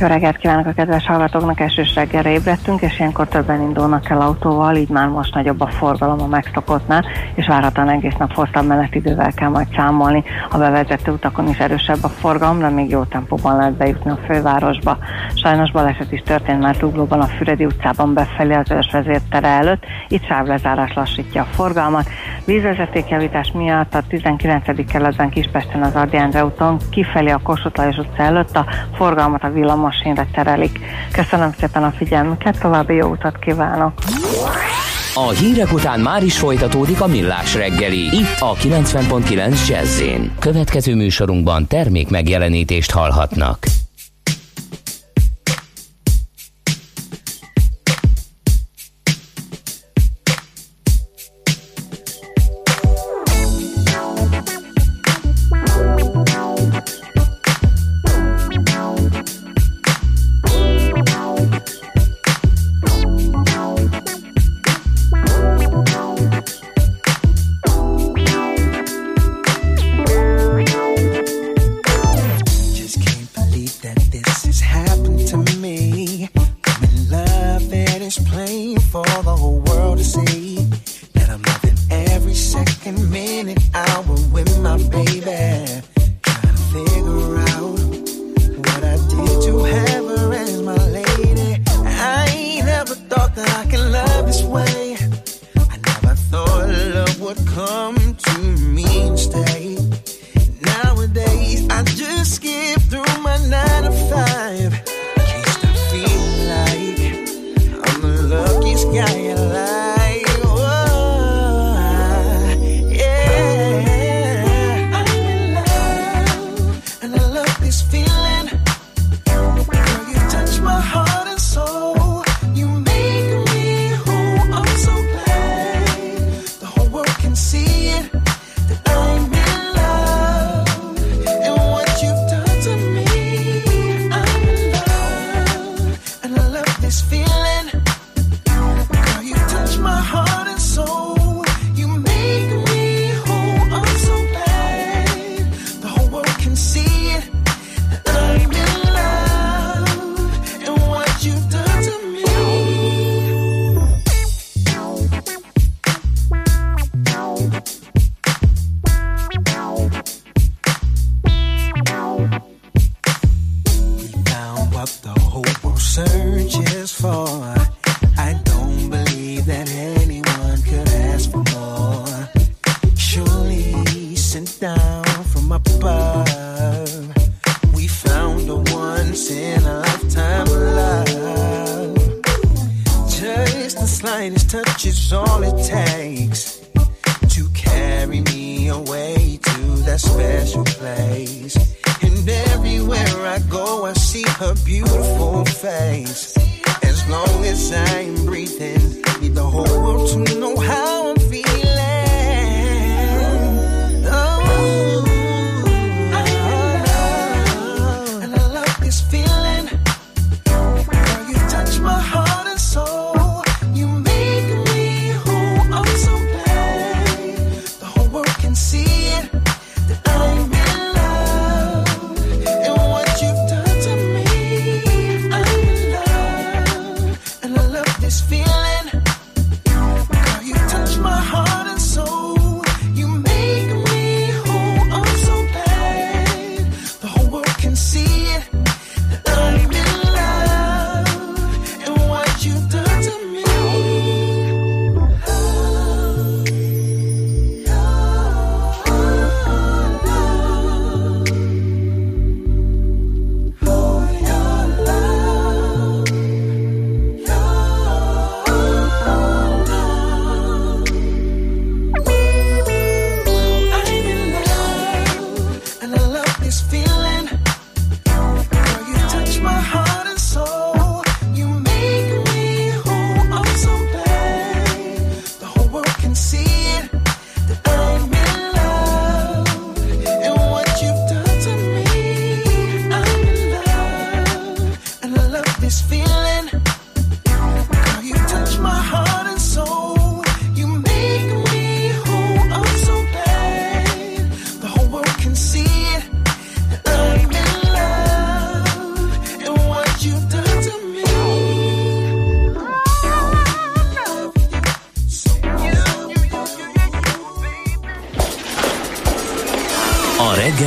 Jó reggelt kívánok a kedves hallgatóknak, esős reggelre ébredtünk, és ilyenkor többen indulnak el autóval, így már most nagyobb a forgalom a megszokottnál, és várhatóan egész nap hosszabb menetidővel kell majd számolni. A bevezető utakon is erősebb a forgalom, de még jó tempóban lehet bejutni a fővárosba. Sajnos baleset is történt már Duglóban, a Füredi utcában befelé az ős vezértere előtt, itt sávlezárás lassítja a forgalmat. Vízvezetékjavítás miatt a 19. kerületben Kispesten az Adi Endre úton kifelé a Kossuth Lajos utca előtt a forgalmat a villamosínre terelik. Köszönöm szépen a figyelmüket, további jó utat kívánok! A hírek után már is folytatódik a millás reggeli, itt a 90.9 jazz Következő műsorunkban termék megjelenítést hallhatnak.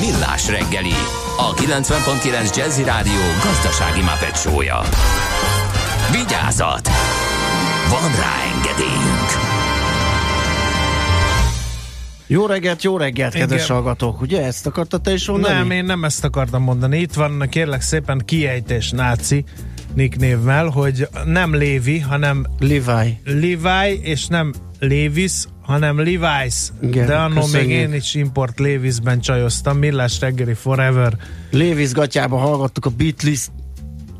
Millás reggeli, a 90.9 Jazzy Rádió gazdasági mapetsója. Vigyázat! Van rá engedélyünk! Jó reggelt, jó reggelt, kedves Igen. hallgatók. Ugye ezt akartad te is mondani? Nem, én nem ezt akartam mondani. Itt van, kérlek szépen, kiejtés náci nicknévvel, hogy nem Lévi, hanem Levi. Levi, és nem Levis, hanem Levi's. Igen, De annól még én is import Levisben csajoztam. Millás reggeli forever. Lévis gatyába hallgattuk a Beatles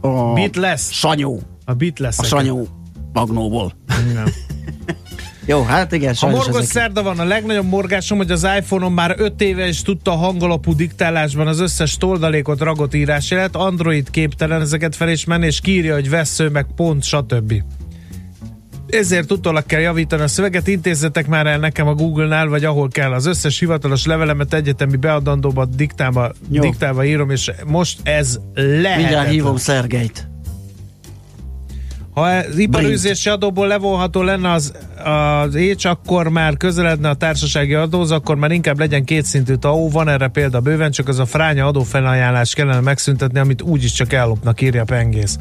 a Beatles. Sanyó. A Beatles. A Sanyó magnóból. Igen. [laughs] Jó, hát igen, sajnos morgos ezek... szerda van, a legnagyobb morgásom, hogy az iPhone-on már 5 éve is tudta a hangalapú diktálásban az összes toldalékot ragott írásjelet, Android képtelen ezeket felismerni, és kírja, hogy vesző, meg pont, stb. Ezért utólag kell javítani a szöveget, intézzetek már el nekem a Google-nál, vagy ahol kell. Az összes hivatalos levelemet egyetemi beadandóba diktálva, Jó. diktálva írom, és most ez lehetetlen. Mindjárt hívom Szergeit. Ha az iparűzési adóból levonható lenne az, az écs, akkor már közeledne a társasági adóz, akkor már inkább legyen kétszintű TAO. Van erre példa bőven, csak az a fránya adófelajánlás kellene megszüntetni, amit úgyis csak ellopnak, írja Pengész.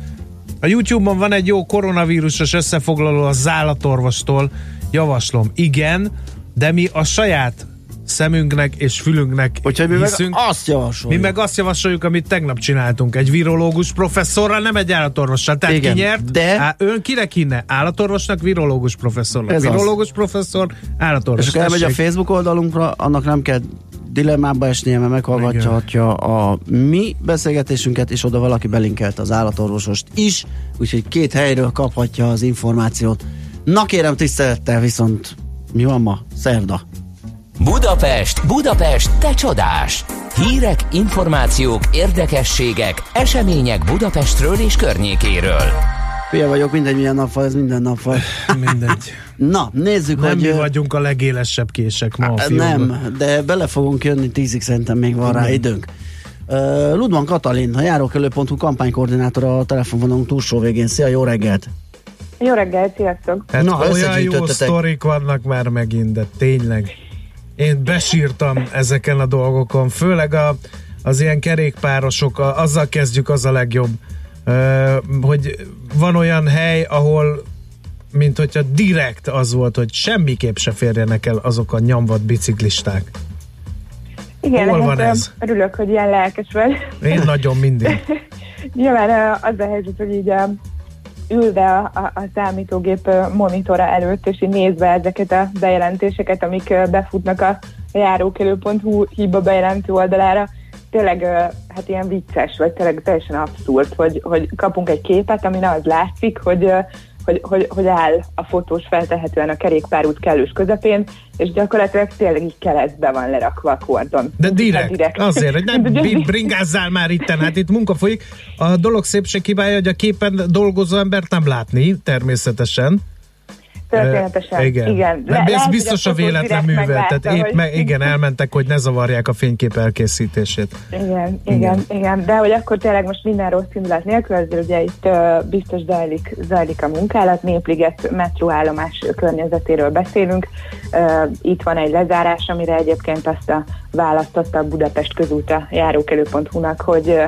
A YouTube-on van egy jó koronavírusos összefoglaló a zállatorvostól. Javaslom, igen, de mi a saját szemünknek és fülünknek Úgyhogy mi meg hiszünk. azt javasoljuk. Mi meg azt javasoljuk, amit tegnap csináltunk. Egy virológus professzorral, nem egy állatorvossal. Tehát Igen, ki nyert? de- Á, ön kinek hinne? Állatorvosnak, virológus professzornak. Ez az. virológus professzor, állatorvos. És akkor elmegy a. Facebook oldalunkra, annak nem kell dilemmába esnie, mert meghallgathatja a mi beszélgetésünket, és oda valaki belinkelt az állatorvosost is, úgyhogy két helyről kaphatja az információt. Na kérem tisztelettel, viszont mi van ma? Szerda. Budapest, Budapest, te csodás! Hírek, információk, érdekességek, események Budapestről és környékéről. Hülye vagyok, mindegy milyen nap van, ez minden nap van. [laughs] Mindegy. Na, nézzük, Nem hogy... mi vagyunk a legélesebb kések ma a fiúkban. Nem, de bele fogunk jönni, tízig szerintem még van rá időnk. Uh, Ludman Katalin, a járókelő.hu kampánykoordinátora a telefonvonalunk túlsó végén. Szia, jó reggelt! Jó reggelt, sziasztok! Hát Na, olyan jó sztorik vannak már megint, de tényleg. Én besírtam ezeken a dolgokon, főleg a, az ilyen kerékpárosok, a, azzal kezdjük, az a legjobb, hogy van olyan hely, ahol mint hogyha direkt az volt, hogy semmiképp se férjenek el azok a nyomvat biciklisták. Igen, Hol van ez? Örülök, hogy ilyen lelkes vagy. Én nagyon mindig. [laughs] Nyilván az a helyzet, hogy így ülve a, a, a számítógép monitora előtt, és így nézve ezeket a bejelentéseket, amik befutnak a járókelő.hu hiba bejelentő oldalára, tényleg hát ilyen vicces, vagy tényleg teljesen abszurd, hogy, hogy kapunk egy képet, amin az látszik, hogy hogy, hogy, hogy áll a fotós feltehetően a kerékpárút kellős közepén, és gyakorlatilag tényleg így keresztbe van lerakva a kordon. De Hát direkt, azért, hogy nem bringázzál már itten, hát itt munka folyik. A dolog szépség hibája, hogy a képen dolgozó embert nem látni, természetesen. Történetesen. Igen. igen. Nem, Le- ez biztos a véletlen művel. Tehát épp hogy- me, igen, elmentek, hogy ne zavarják a fénykép elkészítését. Igen, Igen. igen, igen, de hogy akkor tényleg most minden rossz indulat nélkül, azért ugye itt uh, biztos zajlik, zajlik a munkálat, Népliget metróállomás környezetéről beszélünk. Uh, itt van egy lezárás, amire egyébként azt a választotta a Budapest közúta járókelő.hu-nak, hogy uh,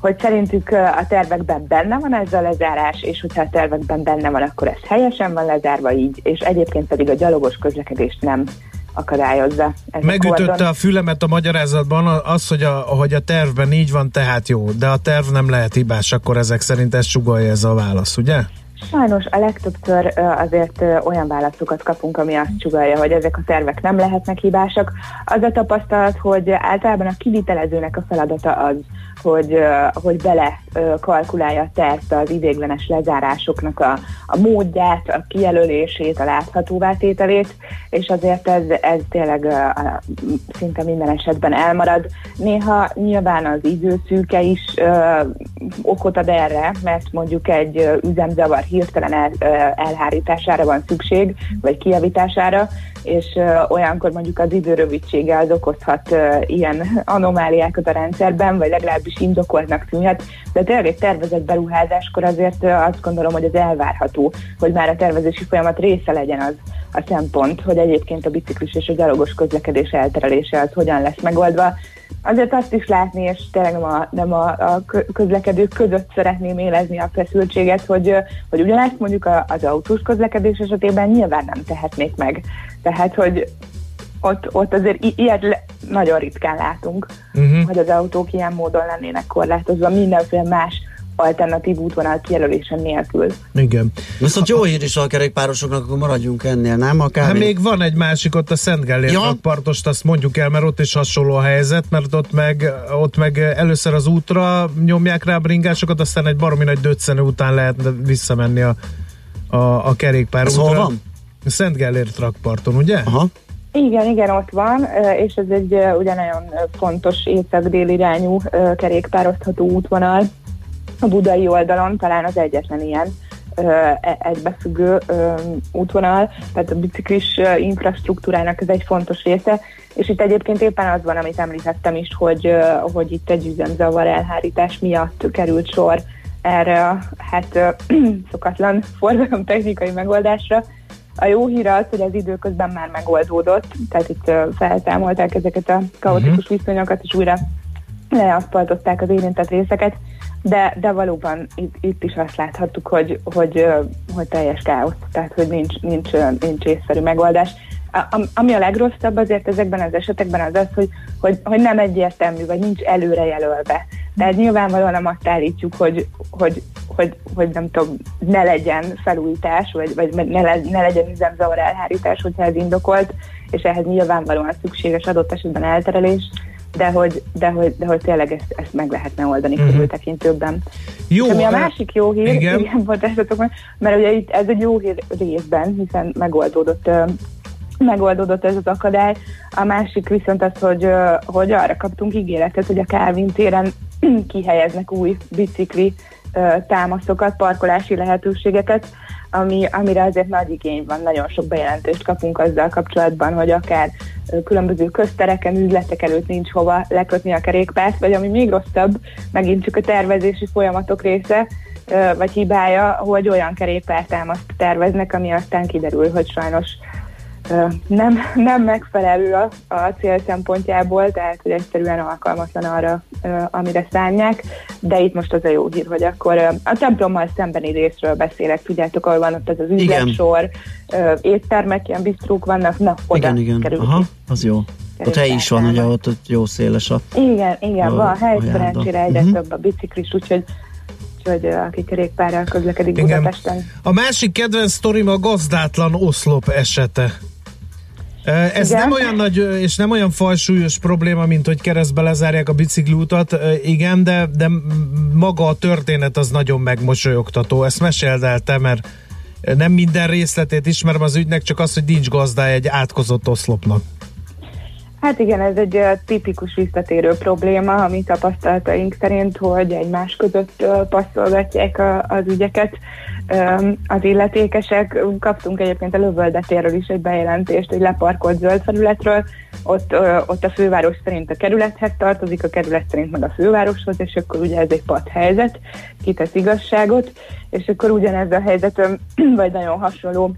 hogy szerintük a tervekben benne van ez a lezárás, és hogyha a tervekben benne van, akkor ez helyesen van lezárva így, és egyébként pedig a gyalogos közlekedést nem akadályozza. Ez a Megütötte kordon. a fülemet a magyarázatban az, hogy a, hogy a tervben így van, tehát jó, de a terv nem lehet hibás, akkor ezek szerint ezt sugalja ez a válasz, ugye? Sajnos a legtöbbször azért olyan válaszokat kapunk, ami azt csugalja, hogy ezek a tervek nem lehetnek hibásak. Az a tapasztalat, hogy általában a kivitelezőnek a feladata az, hogy, hogy bele kalkulálja a tervbe az idéglenes lezárásoknak a, a módját, a kijelölését, a láthatóvá tételét, és azért ez, ez tényleg ö, a- szinte minden esetben elmarad. Néha nyilván az időszűke is ö, okot ad erre, mert mondjuk egy üzemzavar hirtelen el, elhárítására van szükség, vagy kijavítására, és olyankor mondjuk az időrövidsége az okozhat ilyen anomáliákat a rendszerben, vagy legalábbis indokoltnak tűnhet, de tényleg egy tervezett beruházáskor azért azt gondolom, hogy az elvárható, hogy már a tervezési folyamat része legyen az a szempont, hogy egyébként a biciklis és a gyalogos közlekedés elterelése az hogyan lesz megoldva. Azért azt is látni, és tényleg nem a, nem a, a kö- közlekedők között szeretném élezni a feszültséget, hogy, hogy ugyanezt mondjuk az autós közlekedés esetében nyilván nem tehetnék meg. Tehát, hogy ott, ott azért i- ilyet le, nagyon ritkán látunk, Uh-huh. hogy az autók ilyen módon lennének korlátozva mindenféle más alternatív útvonal kijelölése nélkül. Igen. Viszont jó hír is a kerékpárosoknak, akkor maradjunk ennél, nem? A Hát kávé... még van egy másik ott a Szent Gellér Ja. partost, azt mondjuk el, mert ott is hasonló a helyzet, mert ott meg, ott meg először az útra nyomják rá a bringásokat, aztán egy baromi nagy döccenő után lehet visszamenni a, a, a kerékpár Ez hol van? Szent Gellér rakparton, ugye? Aha. Igen, igen, ott van, és ez egy ugye nagyon fontos észak-dél irányú kerékpározható útvonal a budai oldalon, talán az egyetlen ilyen e- egybefüggő útvonal, tehát a biciklis infrastruktúrának ez egy fontos része, és itt egyébként éppen az van, amit említettem is, hogy, hogy itt egy üzemzavar elhárítás miatt került sor erre a hát [clears throat] szokatlan forgalomtechnikai megoldásra, a jó hír az, hogy az időközben már megoldódott, tehát itt ö, felszámolták ezeket a kaotikus viszonyokat, és újra leaszfaltozták az érintett részeket, de, de valóban itt, itt is azt láthattuk, hogy, hogy, hogy teljes káosz, tehát hogy nincs, nincs, nincs észszerű megoldás. A- am- Ami a legrosszabb azért ezekben az esetekben az az, hogy, hogy, hogy nem egyértelmű, vagy nincs előrejelölve. Tehát nyilvánvalóan nem azt állítjuk, hogy, hogy, hogy, hogy nem tudom, ne legyen felújítás, vagy, vagy ne, le, ne legyen üzemzavar elhárítás, hogyha ez indokolt, és ehhez nyilvánvalóan szükséges adott esetben elterelés, de hogy, de hogy, de hogy tényleg ezt, ezt meg lehetne oldani uh-huh. körültekintőbben. Jó, És ami a másik jó hír, igen. igen, bocsássatok meg, mert ugye itt ez egy jó hír részben, hiszen megoldódott megoldódott ez az akadály. A másik viszont az, hogy, hogy arra kaptunk ígéretet, hogy a Calvin téren [clears throat] kihelyeznek új bicikli támaszokat, parkolási lehetőségeket, ami, amire azért nagy igény van, nagyon sok bejelentést kapunk azzal kapcsolatban, hogy akár különböző köztereken, üzletek előtt nincs hova lekötni a kerékpárt, vagy ami még rosszabb, megint csak a tervezési folyamatok része, vagy hibája, hogy olyan kerékpártámaszt terveznek, ami aztán kiderül, hogy sajnos nem, nem megfelelő a, a cél szempontjából, tehát hogy egyszerűen alkalmatlan arra, amire szánják, de itt most az a jó hír, hogy akkor a templommal szembeni részről beszélek, tudjátok, ahol van ott ez az Igen. üzletsor, éttermek, ilyen bistrók vannak, na, oda Igen, igen. kerül Aha, az jó. Ott hely is van, ugye ott, ott jó széles a... Igen, igen, A- van hely, szerencsére egyre Mhm. több a biciklis, úgyhogy úgyhogy aki kerékpárral közlekedik Igen. Budapesten. A másik kedvenc sztorim a gazdátlan oszlop esete. Ez Igen. nem olyan nagy és nem olyan fajsúlyos probléma, mint hogy keresztbe lezárják a bicikliutat, igen, de, de maga a történet az nagyon megmosolyogtató. Ezt meséld el te, mert nem minden részletét ismerem az ügynek, csak az, hogy nincs gazdája egy átkozott oszlopnak. Hát igen, ez egy tipikus visszatérő probléma, a mi tapasztalataink szerint, hogy egymás között passzolgatják az ügyeket. Az illetékesek. Kaptunk egyébként a lövöldetéről is egy bejelentést egy leparkolt zöld felületről, ott, ott a főváros szerint a kerülethez tartozik, a kerület szerint meg a fővároshoz, és akkor ugye ez egy padhelyzet, kitesz igazságot, és akkor ugyanez a helyzet, [clears throat] vagy nagyon hasonló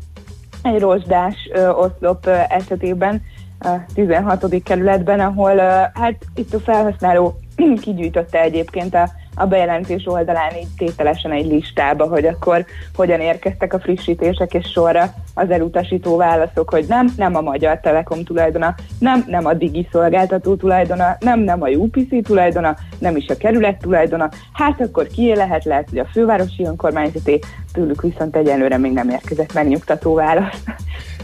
egy rozsdás oszlop esetében a 16. kerületben, ahol hát itt a felhasználó [clears throat] kigyűjtötte egyébként a, a bejelentés oldalán így tételesen egy listába, hogy akkor hogyan érkeztek a frissítések, és sorra az elutasító válaszok, hogy nem, nem a Magyar Telekom tulajdona, nem, nem a Digi szolgáltató tulajdona, nem, nem a UPC tulajdona, nem is a kerület tulajdona, hát akkor kié lehet, lehet, hogy a fővárosi önkormányzaté, tőlük viszont egyelőre még nem érkezett megnyugtató válasz.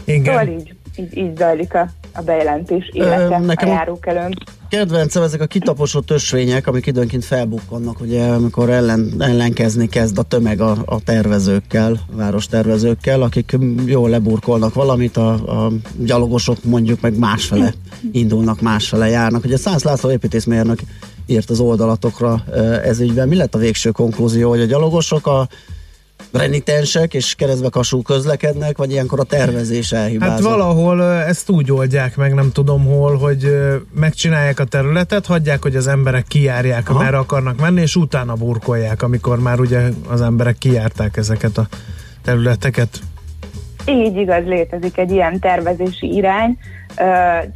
Igen. Szóval így, így, így zajlik a a bejelentés élete Ö, nekem a a- járókelőn. Kedvencem ezek a kitaposott ösvények, amik időnként felbukkannak, ugye, amikor ellen, ellenkezni kezd a tömeg a, a tervezőkkel, város tervezőkkel, akik jól leburkolnak valamit, a, a gyalogosok mondjuk meg másfele [laughs] indulnak, másfele járnak. Ugye Szász László építészmérnök írt az oldalatokra ez ügyben. Mi lett a végső konklúzió, hogy a gyalogosok a renitensek és keresztbe kasul közlekednek, vagy ilyenkor a tervezés elhibázott? Hát valahol ezt úgy oldják meg, nem tudom hol, hogy megcsinálják a területet, hagyják, hogy az emberek kijárják, Aha. merre akarnak menni, és utána burkolják, amikor már ugye az emberek kijárták ezeket a területeket. Így igaz, létezik egy ilyen tervezési irány,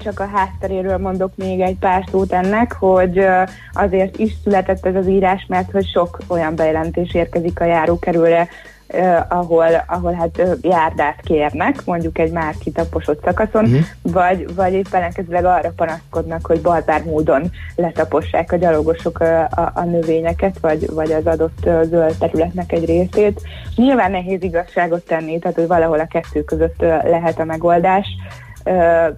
csak a hátteréről mondok még egy pár szót ennek, hogy azért is született ez az írás, mert hogy sok olyan bejelentés érkezik a járókerülre, ö, ahol, ahol hát járdát kérnek, mondjuk egy már kitaposott szakaszon, Mhm. vagy, vagy éppen ellenkezőleg arra panaszkodnak, hogy barbár módon letapossák a gyalogosok ö, a, a növényeket, vagy, vagy az adott zöld területnek egy részét. Nyilván nehéz igazságot tenni, tehát hogy valahol a kettő között lehet a megoldás.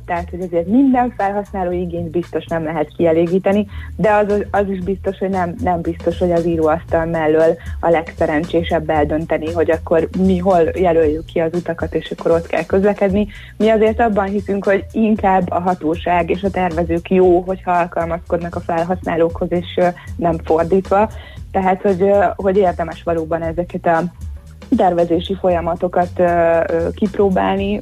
Tehát, hogy azért minden felhasználó igényt biztos nem lehet kielégíteni, de az, az is biztos, hogy nem, nem biztos, hogy az íróasztal mellől a legszerencsésebb eldönteni, hogy akkor mi hol jelöljük ki az utakat, és akkor ott kell közlekedni. Mi azért abban hiszünk, hogy inkább a hatóság és a tervezők jó, hogyha alkalmazkodnak a felhasználókhoz, és nem fordítva. Tehát, hogy, hogy érdemes valóban ezeket a tervezési folyamatokat kipróbálni,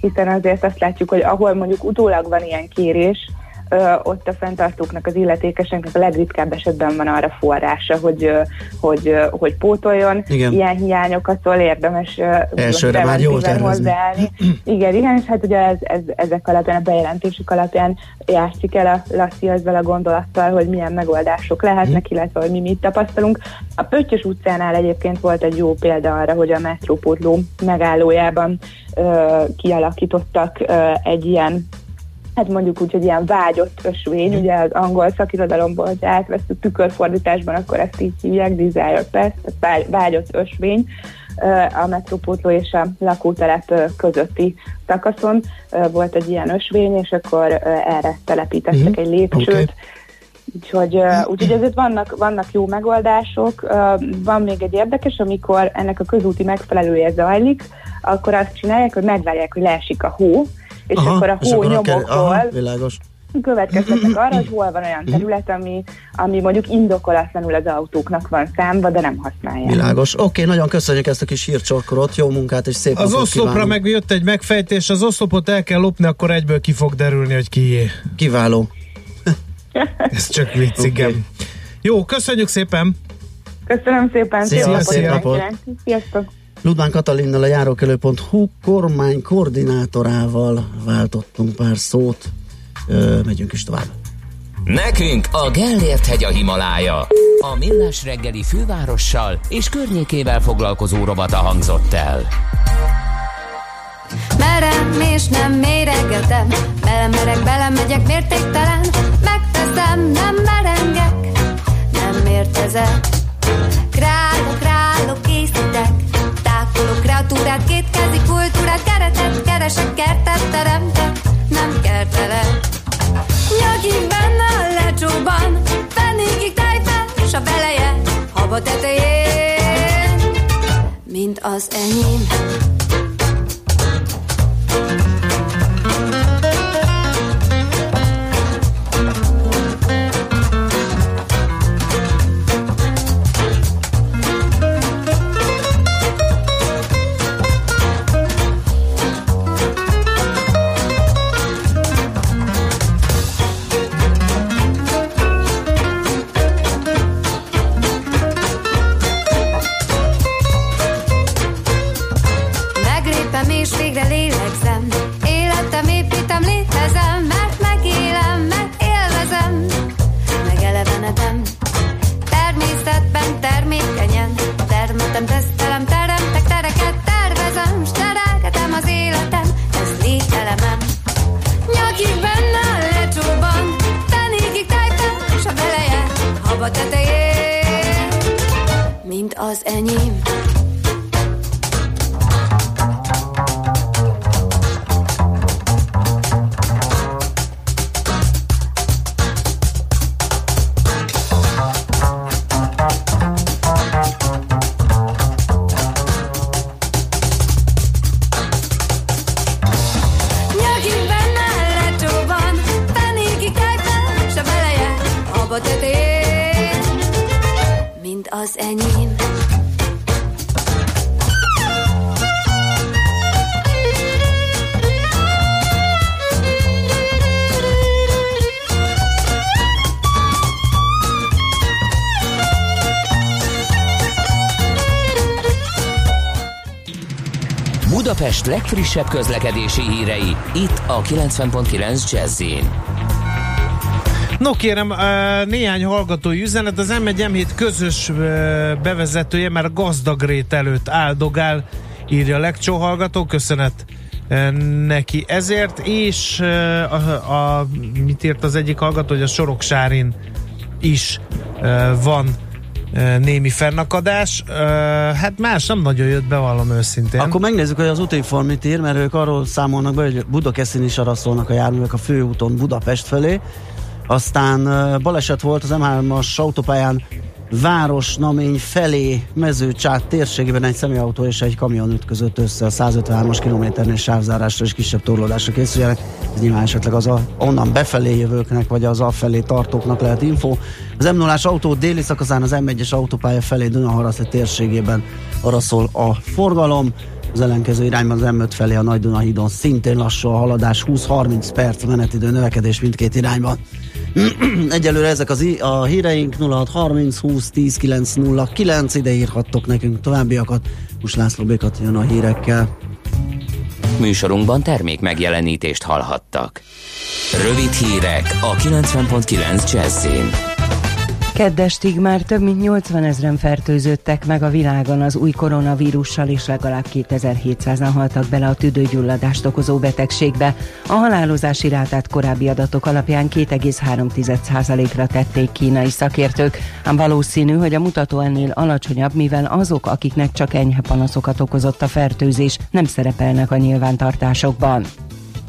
hiszen azért azt látjuk, hogy ahol mondjuk utólag van ilyen kérés, ö, ott a fenntartóknak, az illetékeseknek a legritkább esetben van arra forrása, hogy, ö, hogy, ö, hogy pótoljon Igen. ilyen hiányokat, szóval érdemes Elsőre már jól tervezni. hozzáállni. Igen, igen, és hát ugye ez, ez, ezek alapján, a bejelentésük alapján játszik el a Laci ezzel a gondolattal, hogy milyen megoldások lehetnek, illetve hogy mi mit tapasztalunk. A Pöttyös utcánál egyébként volt egy jó példa arra, hogy a metrópótló megállójában ö, kialakítottak ö, egy ilyen hát mondjuk úgy, hogy ilyen vágyott ösvény, ugye az angol szakirodalomból, hogy átvesztük tükörfordításban, akkor ezt így hívják, desire pass, tehát vágy- vágyott ösvény a metrópótló és a lakótelep közötti szakaszon volt egy ilyen ösvény, és akkor erre telepítettek Mhm. egy lépcsőt, Oké. Úgyhogy, úgyhogy ezért vannak, vannak jó megoldások. Van még egy érdekes, amikor ennek a közúti megfelelője zajlik, akkor azt csinálják, hogy megvárják, hogy leesik a hó, és Aha, akkor a hó nyomokból következtetnek arra, hogy hol van olyan terület, ami, ami mondjuk indokolatlanul az autóknak van számba, de nem használják. Világos. Oké, nagyon köszönjük ezt a kis hírcsorkorot, jó munkát és szép Az oszlopra kívánunk. meg jött egy megfejtés, az oszlopot el kell lopni, akkor egyből ki fog derülni, hogy kié. Kiváló. [laughs] Ez csak vicc, igen. Jó, köszönjük szépen! Köszönöm szépen, Szia, szép napot. Sziasztok! Ludván Katalinnal a járókelő.hu kormány koordinátorával váltottunk pár szót. Ö, megyünk is tovább. Nekünk a Gellért hegy a Himalája. A Millás reggeli fővárossal és környékével foglalkozó rovata hangzott el. Merem és nem méregetem Belemerek, belemegyek mértéktelen Megteszem, nem merengek Nem mértezek Králok, králok, készítek Kreatúrát, kétkezi kultúrát Keretet keresek, kertet teremtek Nem kertelek. Nyakig benne a lecsóban Fennékig tájfel, s a beleje Haba tetején. Mint az enyém Budapest legfrissebb közlekedési hírei, itt a 90.9 jazz No kérem, néhány hallgatói üzenet, az M1 M7 közös bevezetője már a gazdagrét előtt áldogál, írja legcsó hallgató, köszönet neki ezért, és a, a, mit írt az egyik hallgató, hogy a Soroksárin is van némi fennakadás. Hát más nem nagyon jött be, vallom őszintén. Akkor megnézzük, hogy az útinform mit ír, mert ők arról számolnak be, hogy Budakeszin is arra szólnak a járművek a főúton Budapest felé. Aztán baleset volt az M3-as autópályán város namény felé mezőcsát térségében egy személyautó és egy kamion ütközött össze a 153-as kilométernél sávzárásra és kisebb torlódásra készüljenek. Ez nyilván esetleg az a, onnan befelé jövőknek, vagy az afelé tartóknak lehet info. Az m 0 autó déli szakaszán az M1-es autópálya felé Dunaharaszti térségében arra szól a forgalom. Az ellenkező irányban az M5 felé a Nagy Duna hídon szintén lassú a haladás, 20-30 perc menetidő növekedés mindkét irányban. [clears throat] Egyelőre ezek az i- a híreink 0630 20 10 909 ide írhattok nekünk továbbiakat. Most László Békat jön a hírekkel. Műsorunkban termék megjelenítést hallhattak. Rövid hírek a 90.9 jazz Keddestig már több mint 80 ezeren fertőzöttek meg a világon az új koronavírussal, és legalább 2700-an haltak bele a tüdőgyulladást okozó betegségbe. A halálozási rátát korábbi adatok alapján 2,3%-ra tették kínai szakértők, ám valószínű, hogy a mutató ennél alacsonyabb, mivel azok, akiknek csak enyhe panaszokat okozott a fertőzés, nem szerepelnek a nyilvántartásokban.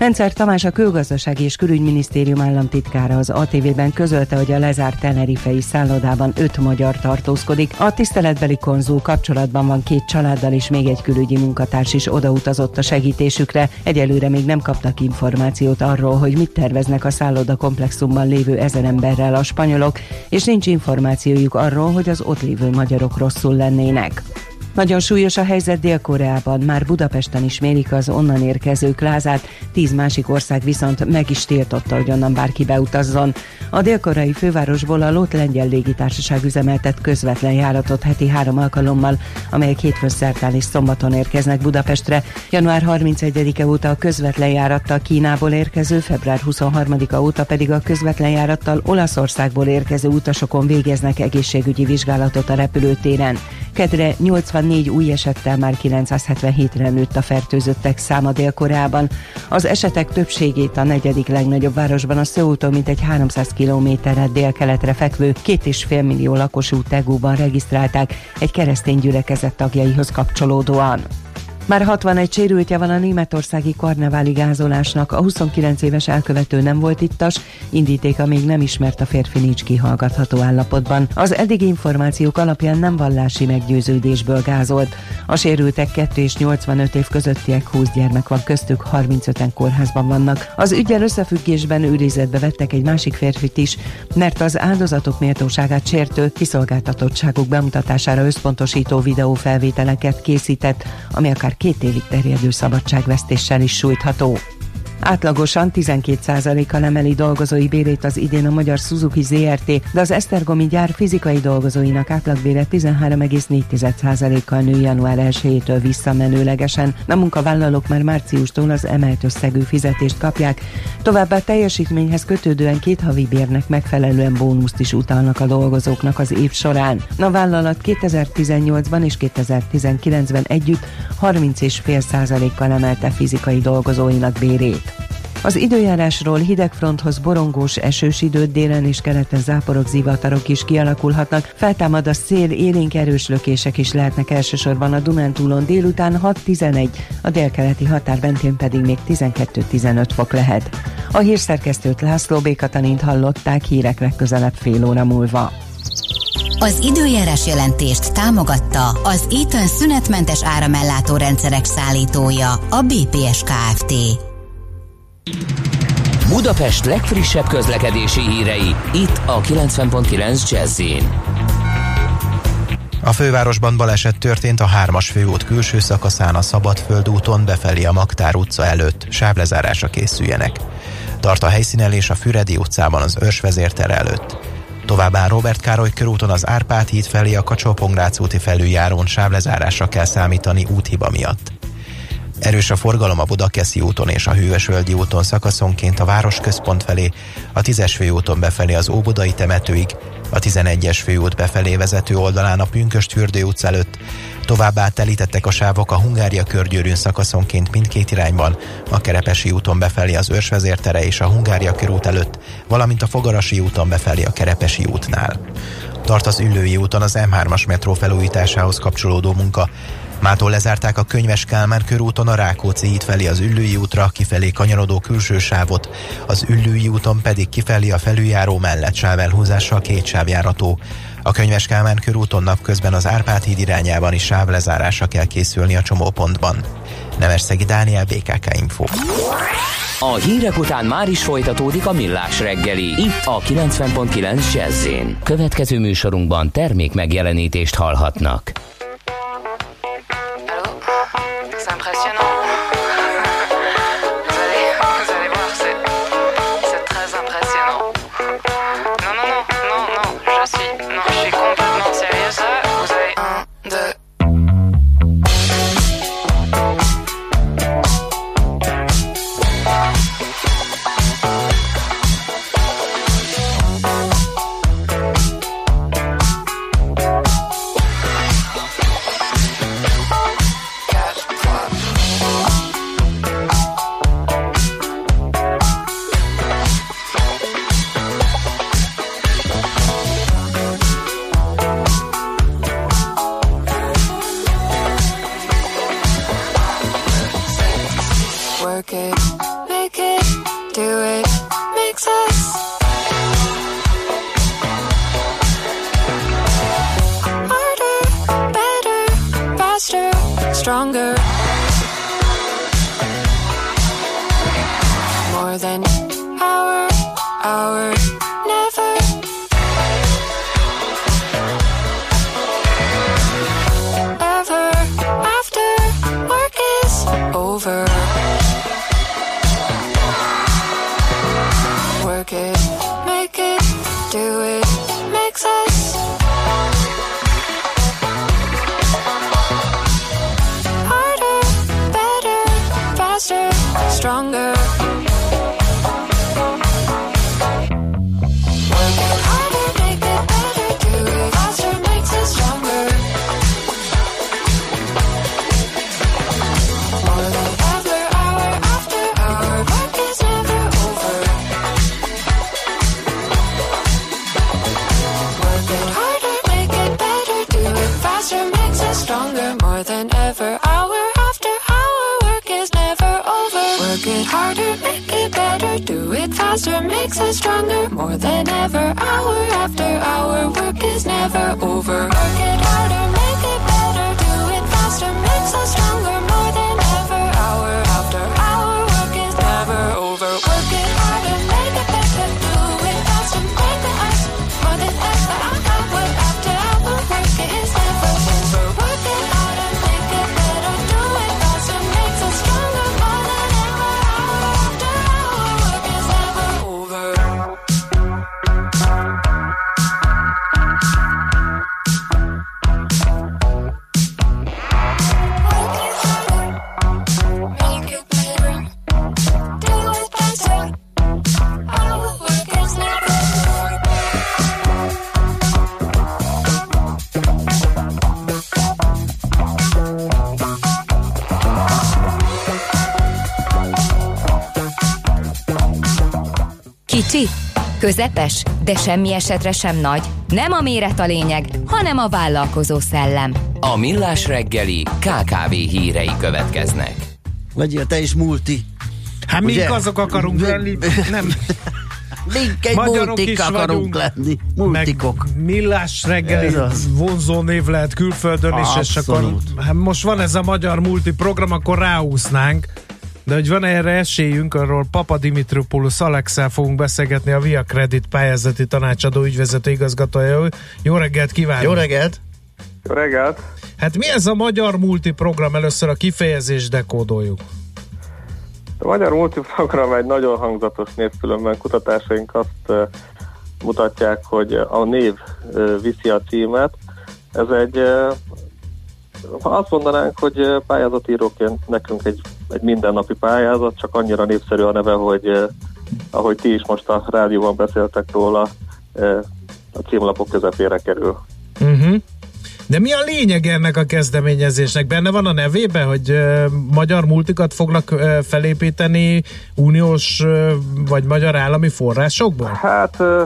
Rendszer Tamás a Külgazdasági és Külügyminisztérium államtitkára az ATV-ben közölte, hogy a lezárt tenerifei szállodában öt magyar tartózkodik. A tiszteletbeli konzul kapcsolatban van két családdal, és még egy külügyi munkatárs is odautazott a segítésükre. Egyelőre még nem kaptak információt arról, hogy mit terveznek a szálloda komplexumban lévő ezer emberrel a spanyolok, és nincs információjuk arról, hogy az ott lévő magyarok rosszul lennének. Nagyon súlyos a helyzet Dél-Koreában, már Budapesten is mérik az onnan érkezők lázát, tíz másik ország viszont meg is tiltotta, hogy onnan bárki beutazzon. A dél-koreai fővárosból a Lót Lengyel Légitársaság üzemeltet közvetlen járatot heti három alkalommal, amelyek hétfőn szerdán és szombaton érkeznek Budapestre. Január 31-e óta a közvetlen járattal Kínából érkező, február 23-a óta pedig a közvetlen járattal Olaszországból érkező utasokon végeznek egészségügyi vizsgálatot a repülőtéren. Kedre 84 új esettel már 977-re nőtt a fertőzöttek száma Dél-Koreában. Az esetek többségét a negyedik legnagyobb városban a Szöultól mintegy 300 kilométerre délkeletre fekvő két és fél millió lakosú Tegúban regisztrálták egy keresztény gyülekezet tagjaihoz kapcsolódóan. Már 61 sérültje van a németországi karneváli gázolásnak. A 29 éves elkövető nem volt ittas, indítéka még nem ismert a férfi nincs kihallgatható állapotban. Az eddigi információk alapján nem vallási meggyőződésből gázolt. A sérültek 2 és 85 év közöttiek 20 gyermek van köztük, 35-en kórházban vannak. Az ügyel összefüggésben őrizetbe vettek egy másik férfit is, mert az áldozatok méltóságát sértő kiszolgáltatottságuk bemutatására összpontosító videófelvételeket készített, ami akár két évig terjedő szabadságvesztéssel is sújtható. Átlagosan 12%-kal emeli dolgozói bérét az idén a magyar Suzuki ZRT, de az Esztergomi gyár fizikai dolgozóinak átlagbére 13,4%-kal nő január 1-től visszamenőlegesen. A munkavállalók már márciustól az emelt összegű fizetést kapják, továbbá teljesítményhez kötődően két havi bérnek megfelelően bónuszt is utalnak a dolgozóknak az év során. A vállalat 2018-ban és 2019-ben együtt 30,5%-kal emelte fizikai dolgozóinak bérét. Az időjárásról hidegfronthoz borongós esős időt délen és keleten záporok, zivatarok is kialakulhatnak. Feltámad a szél, élénk erős lökések is lehetnek elsősorban a Dunántúlon délután 6-11, a délkeleti határ mentén pedig még 12-15 fok lehet. A hírszerkesztőt László Békatanint hallották hírek legközelebb fél óra múlva. Az időjárás jelentést támogatta az Eaton szünetmentes áramellátó rendszerek szállítója, a BPS Kft. Budapest legfrissebb közlekedési hírei, itt a 90.9 jazz A fővárosban baleset történt a hármas főút külső szakaszán a Szabadföld úton befelé a Magtár utca előtt. Sávlezárásra készüljenek. Tart a helyszínelés a Füredi utcában az Őrsvezértere előtt. Továbbá Robert Károly körúton az Árpád híd felé a kacsó úti felüljárón sávlezárásra kell számítani úthiba miatt. Erős a forgalom a Budakeszi úton és a Hűvösvölgyi úton szakaszonként a városközpont felé, a 10-es főúton befelé az Óbudai temetőig, a 11-es főút befelé vezető oldalán a Pünköst fürdő utca előtt, továbbá telítettek a sávok a Hungária körgyűrűn szakaszonként mindkét irányban, a Kerepesi úton befelé az Őrsvezértere és a Hungária körút előtt, valamint a Fogarasi úton befelé a Kerepesi útnál. Tart az Üllői úton az M3-as metró felújításához kapcsolódó munka, Mától lezárták a Könyves Kálmán körúton a Rákóczi híd felé az Üllői útra, kifelé kanyarodó külső sávot, az Üllői úton pedig kifelé a felüljáró mellett sávelhúzással két sávjárató. A Könyves Kálmán körúton napközben az Árpád híd irányában is sávlezárásra kell készülni a csomópontban. Nemesszegi Dániel, BKK Info. A hírek után már is folytatódik a millás reggeli, itt a 90.9 jazz Következő műsorunkban termék megjelenítést hallhatnak. It, do it, makes us közepes, de semmi esetre sem nagy. Nem a méret a lényeg, hanem a vállalkozó szellem. A millás reggeli KKV hírei következnek. Legyél te is multi. Hát mink azok akarunk lenni, nem. Mink egy Magyarok multik is akarunk vagyunk. lenni. Multikok. Meg millás reggeli vonzó név lehet külföldön is, és akkor hát most van ez a magyar multi program, akkor ráúsznánk. De hogy van erre esélyünk, arról Papa Dimitropoulos Alexel fogunk beszélgetni a Via Credit pályázati tanácsadó ügyvezető igazgatója. Jó reggelt kívánok! Jó reggelt! Jó reggelt! Hát mi ez a magyar multiprogram? Először a kifejezést dekódoljuk. A Magyar Multiprogram egy nagyon hangzatos név, különben kutatásaink azt mutatják, hogy a név viszi a címet. Ez egy, ha azt mondanánk, hogy pályázatíróként nekünk egy, egy mindennapi pályázat, csak annyira népszerű a neve, hogy eh, ahogy ti is most a rádióban beszéltek róla, eh, a címlapok közepére kerül. Uh-huh. De mi a lényeg ennek a kezdeményezésnek? Benne van a nevében, hogy uh, magyar multikat fognak uh, felépíteni uniós uh, vagy magyar állami forrásokból? Hát ö,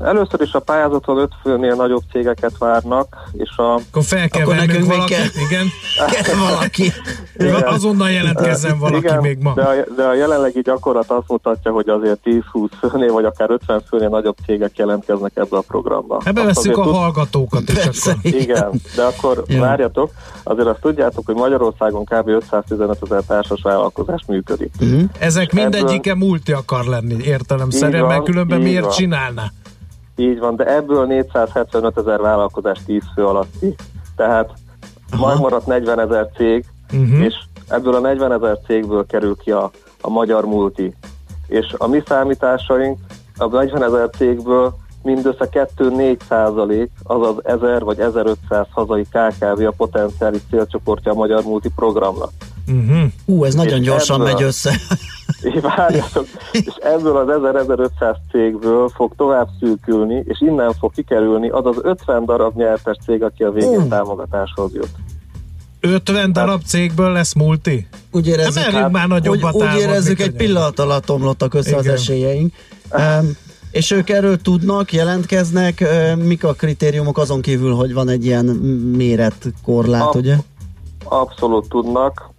először is a pályázaton öt főnél nagyobb cégeket várnak, és a... Akkor fel kell Akkor nekünk még valakit, kell- igen. [laughs] kell valaki. Igen. Azonnal jelentkezzen valaki Igen, még ma. De a, de a jelenlegi gyakorlat azt mutatja, hogy azért 10-20 főnél, vagy akár 50 főnél nagyobb cégek jelentkeznek ebbe a programba. Ebbe Azt veszük a tud- hallgatókat is akkor. Igen, de akkor Jó. várjatok, azért azt tudjátok, hogy Magyarországon kb. 515 ezer társas vállalkozás működik. Ezek Ebből- mindegyike multi akar lenni értelemszerűen, mert különben miért van. csinálná? Így van, de ebből 475 ezer vállalkozás 10 fő alatti. Tehát megmaradt 40 ezer cég, Uh-huh. és ebből a 40 ezer cégből kerül ki a, a magyar multi. És a mi számításaink a 40 ezer cégből mindössze 2-4 százalék, azaz 1000 vagy 1500 hazai KKV a potenciális célcsoportja a magyar multi programnak. Uh-huh. Hú, ez nagyon És gyorsan ebből- megy össze. [laughs] És várjatok, és ebből az 1000-1500 cégből fog tovább szűkülni, és innen fog kikerülni az az 50 darab nyertes cég, aki a végén Ú. támogatáshoz jut. 50 darab cégből lesz multi? Úgy érezzük, Hát merjünk már nagyobbat úgy, úgy érezzük egy pillanat alatt omlottak össze az Igen. esélyeink. Um, és ők erről tudnak, jelentkeznek, uh, mik a kritériumok azon kívül, hogy van egy ilyen méretkorlát, Ab- ugye? Abszolút tudnak.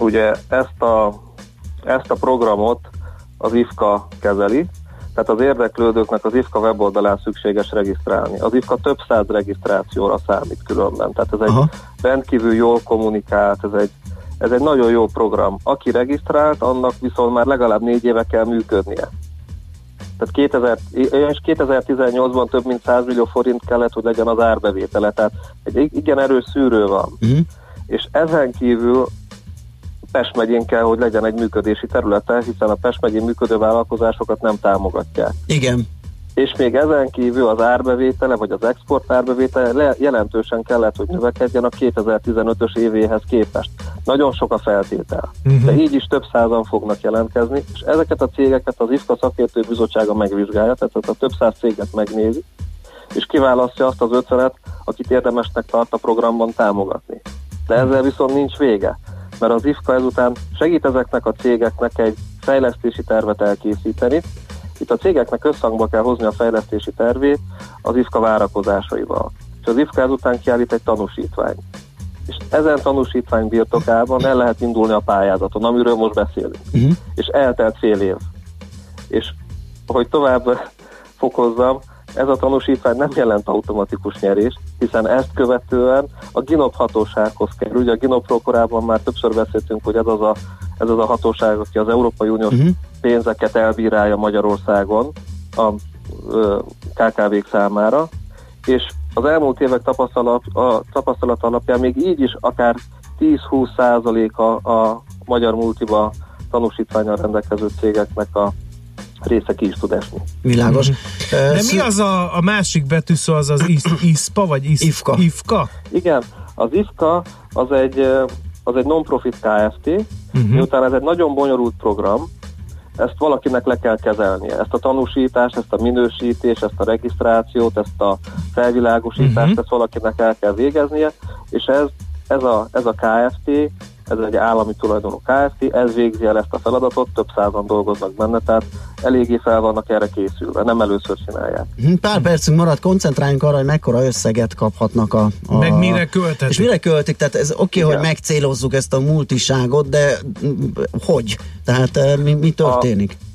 Ugye ezt a, ezt a programot az IFKA kezeli, tehát az érdeklődőknek az IFKA weboldalán szükséges regisztrálni. Az IFKA több száz regisztrációra számít különben, tehát ez egy Aha. rendkívül jól kommunikált, ez egy, ez egy nagyon jó program. Aki regisztrált, annak viszont már legalább négy éve kell működnie. Tehát 2000, és 2018-ban több mint 100 millió forint kellett, hogy legyen az árbevétele, tehát egy igen erős szűrő van. Uh-huh. És ezen kívül Pest megyén kell, hogy legyen egy működési területe, hiszen a Pest megyén működő vállalkozásokat nem támogatják. Igen. És még ezen kívül az árbevétele, vagy az export árbevétele le- jelentősen kellett, hogy növekedjen a 2015-ös évéhez képest. Nagyon sok a feltétel. Mhm. De így is több százan fognak jelentkezni, és ezeket a cégeket az IFKA szakértő bizottsága megvizsgálja, tehát a több száz céget megnézi, és kiválasztja azt az ötvenet, akit érdemesnek tart a programban támogatni. De ezzel viszont nincs vége, mert az IFKA ezután segít ezeknek a cégeknek egy fejlesztési tervet elkészíteni. Itt a cégeknek összhangba kell hozni a fejlesztési tervét az IFKA várakozásaival. És az IFKA ezután kiállít egy tanúsítványt. És ezen tanúsítvány birtokában el lehet indulni a pályázaton, amiről most beszélünk. Uh-huh. És eltelt fél év. És hogy tovább fokozzam, ez a tanúsítvány nem jelent automatikus nyerést, hiszen ezt követően a GINOP hatósághoz kerül. Ugye a GINOPról korábban már többször beszéltünk, hogy ez az a, ez az a hatóság, aki az Európai Uniós Mhm. pénzeket elbírálja Magyarországon a KKV-k számára, és az elmúlt évek tapasztalat, a tapasztalat alapján még így is akár 10-20 százaléka a magyar multiba tanúsítványal rendelkező cégeknek a része ki is tud esni. Világos. Mhm. De mi az a, a másik betűszó, az az IS, ISPA, vagy IS, IFKA. IFKA? Igen, az IFKA az egy, az egy non-profit Kft. Mhm. Miután ez egy nagyon bonyolult program, ezt valakinek le kell kezelnie. Ezt a tanúsítást, ezt a minősítést, ezt a regisztrációt, ezt a felvilágosítást, Mhm. ezt valakinek el kell végeznie, és ez, ez, a, ez a KFT, ez egy állami tulajdonú KFT, ez végzi el ezt a feladatot, több százan dolgoznak benne, tehát eléggé fel vannak erre készülve, nem először csinálják. Hm, Pár percünk maradt, koncentráljunk arra, hogy mekkora összeget kaphatnak a... a Meg mire költetik. És mire költik? Tehát ez oké, okay, hogy megcélozzuk ezt a multiságot, de hogy? Tehát eh, mi, mi történik? A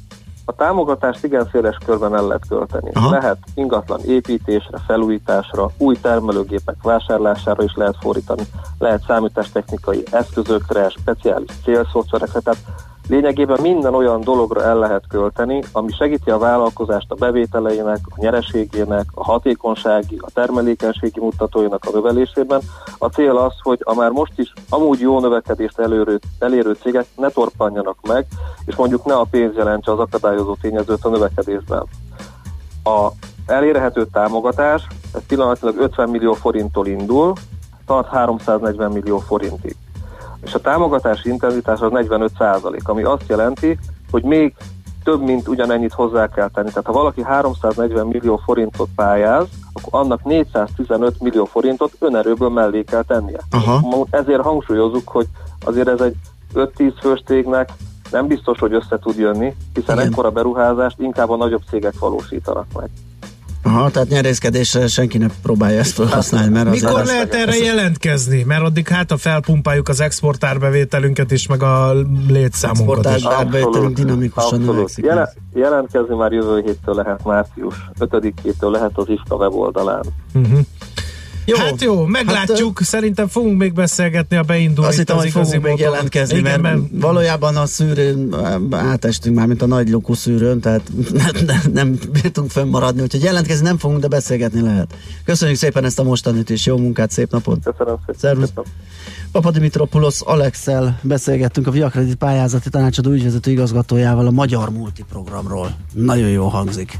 támogatást igen széles körben el lehet költeni. Aha. Lehet ingatlan építésre, felújításra, új termelőgépek vásárlására is lehet fordítani, lehet számítástechnikai eszközökre, speciális célszoftverekre, tehát Lényegében minden olyan dologra el lehet költeni, ami segíti a vállalkozást a bevételeinek, a nyereségének, a hatékonysági, a termelékenységi mutatóinak a növelésében. A cél az, hogy a már most is amúgy jó növekedést elérő, elérő cégek ne torpanjanak meg, és mondjuk ne a pénz jelentse az akadályozó tényezőt a növekedésben. A elérhető támogatás, ez pillanatilag 50 millió forinttól indul, tart 340 millió forintig. És a támogatási intenzitás az 45 százalék, ami azt jelenti, hogy még több, mint ugyanennyit hozzá kell tenni. Tehát ha valaki 340 millió forintot pályáz, akkor annak 415 millió forintot önerőből mellé kell tennie. Aha. Ezért hangsúlyozzuk, hogy azért ez egy 5-10 fős cégnek nem biztos, hogy össze tud jönni, hiszen Igen. ekkora beruházást inkább a nagyobb cégek valósítanak meg. Aha, tehát nyerészkedésre senki ne próbálja ezt felhasználni, mert Mikor azért lehet erre jelentkezni? Mert addig hát a felpumpáljuk az exportárbevételünket is, meg a létszámunkat is. Exportárbevételünk dinamikusan növekszik. Jelen, jelentkezni már jövő héttől lehet, március 5-től lehet az IFKA weboldalán. Uh-huh. Jó, hát jó, meglátjuk. Hát, Szerintem fogunk még beszélgetni a beindulni. Azt hittem, hogy fogunk még jelentkezni, Igen, mert, mert valójában a szűrőn átestünk már, mint a nagy lukú szűrőn, tehát [laughs] nem, nem, nem bírtunk fönnmaradni, úgyhogy jelentkezni nem fogunk, de beszélgetni lehet. Köszönjük szépen ezt a mostanit is, jó munkát, szép napot! Köszönöm szépen! Szervusz! Papa Dimitropoulos Alexel beszélgettünk a Viakredit pályázati tanácsadó ügyvezető igazgatójával a Magyar Multiprogramról. Nagyon jó hangzik.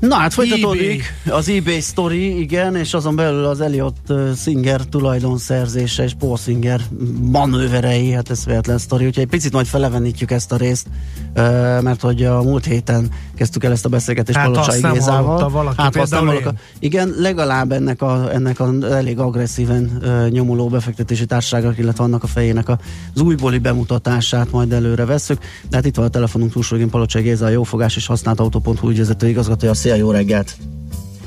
Na hát folytatódik. az eBay story, igen, és azon belül az Elliot Singer tulajdonszerzése és Paul Singer manőverei, hát ez véletlen sztori, úgyhogy egy picit majd felevenítjük ezt a részt, mert hogy a múlt héten kezdtük el ezt a beszélgetést Hát Palocsai Gézával. valaki, hát azt nem például hallotta. Igen, legalább ennek a, ennek a elég agresszíven nyomuló befektetési társaságok, illetve annak a fejének az újbóli bemutatását majd előre vesszük. De hát itt van a telefonunk túlsó végén Palocsai Géza, a jófogás és használt autó.hu ügyvezető igazgatója. Szia, jó reggelt!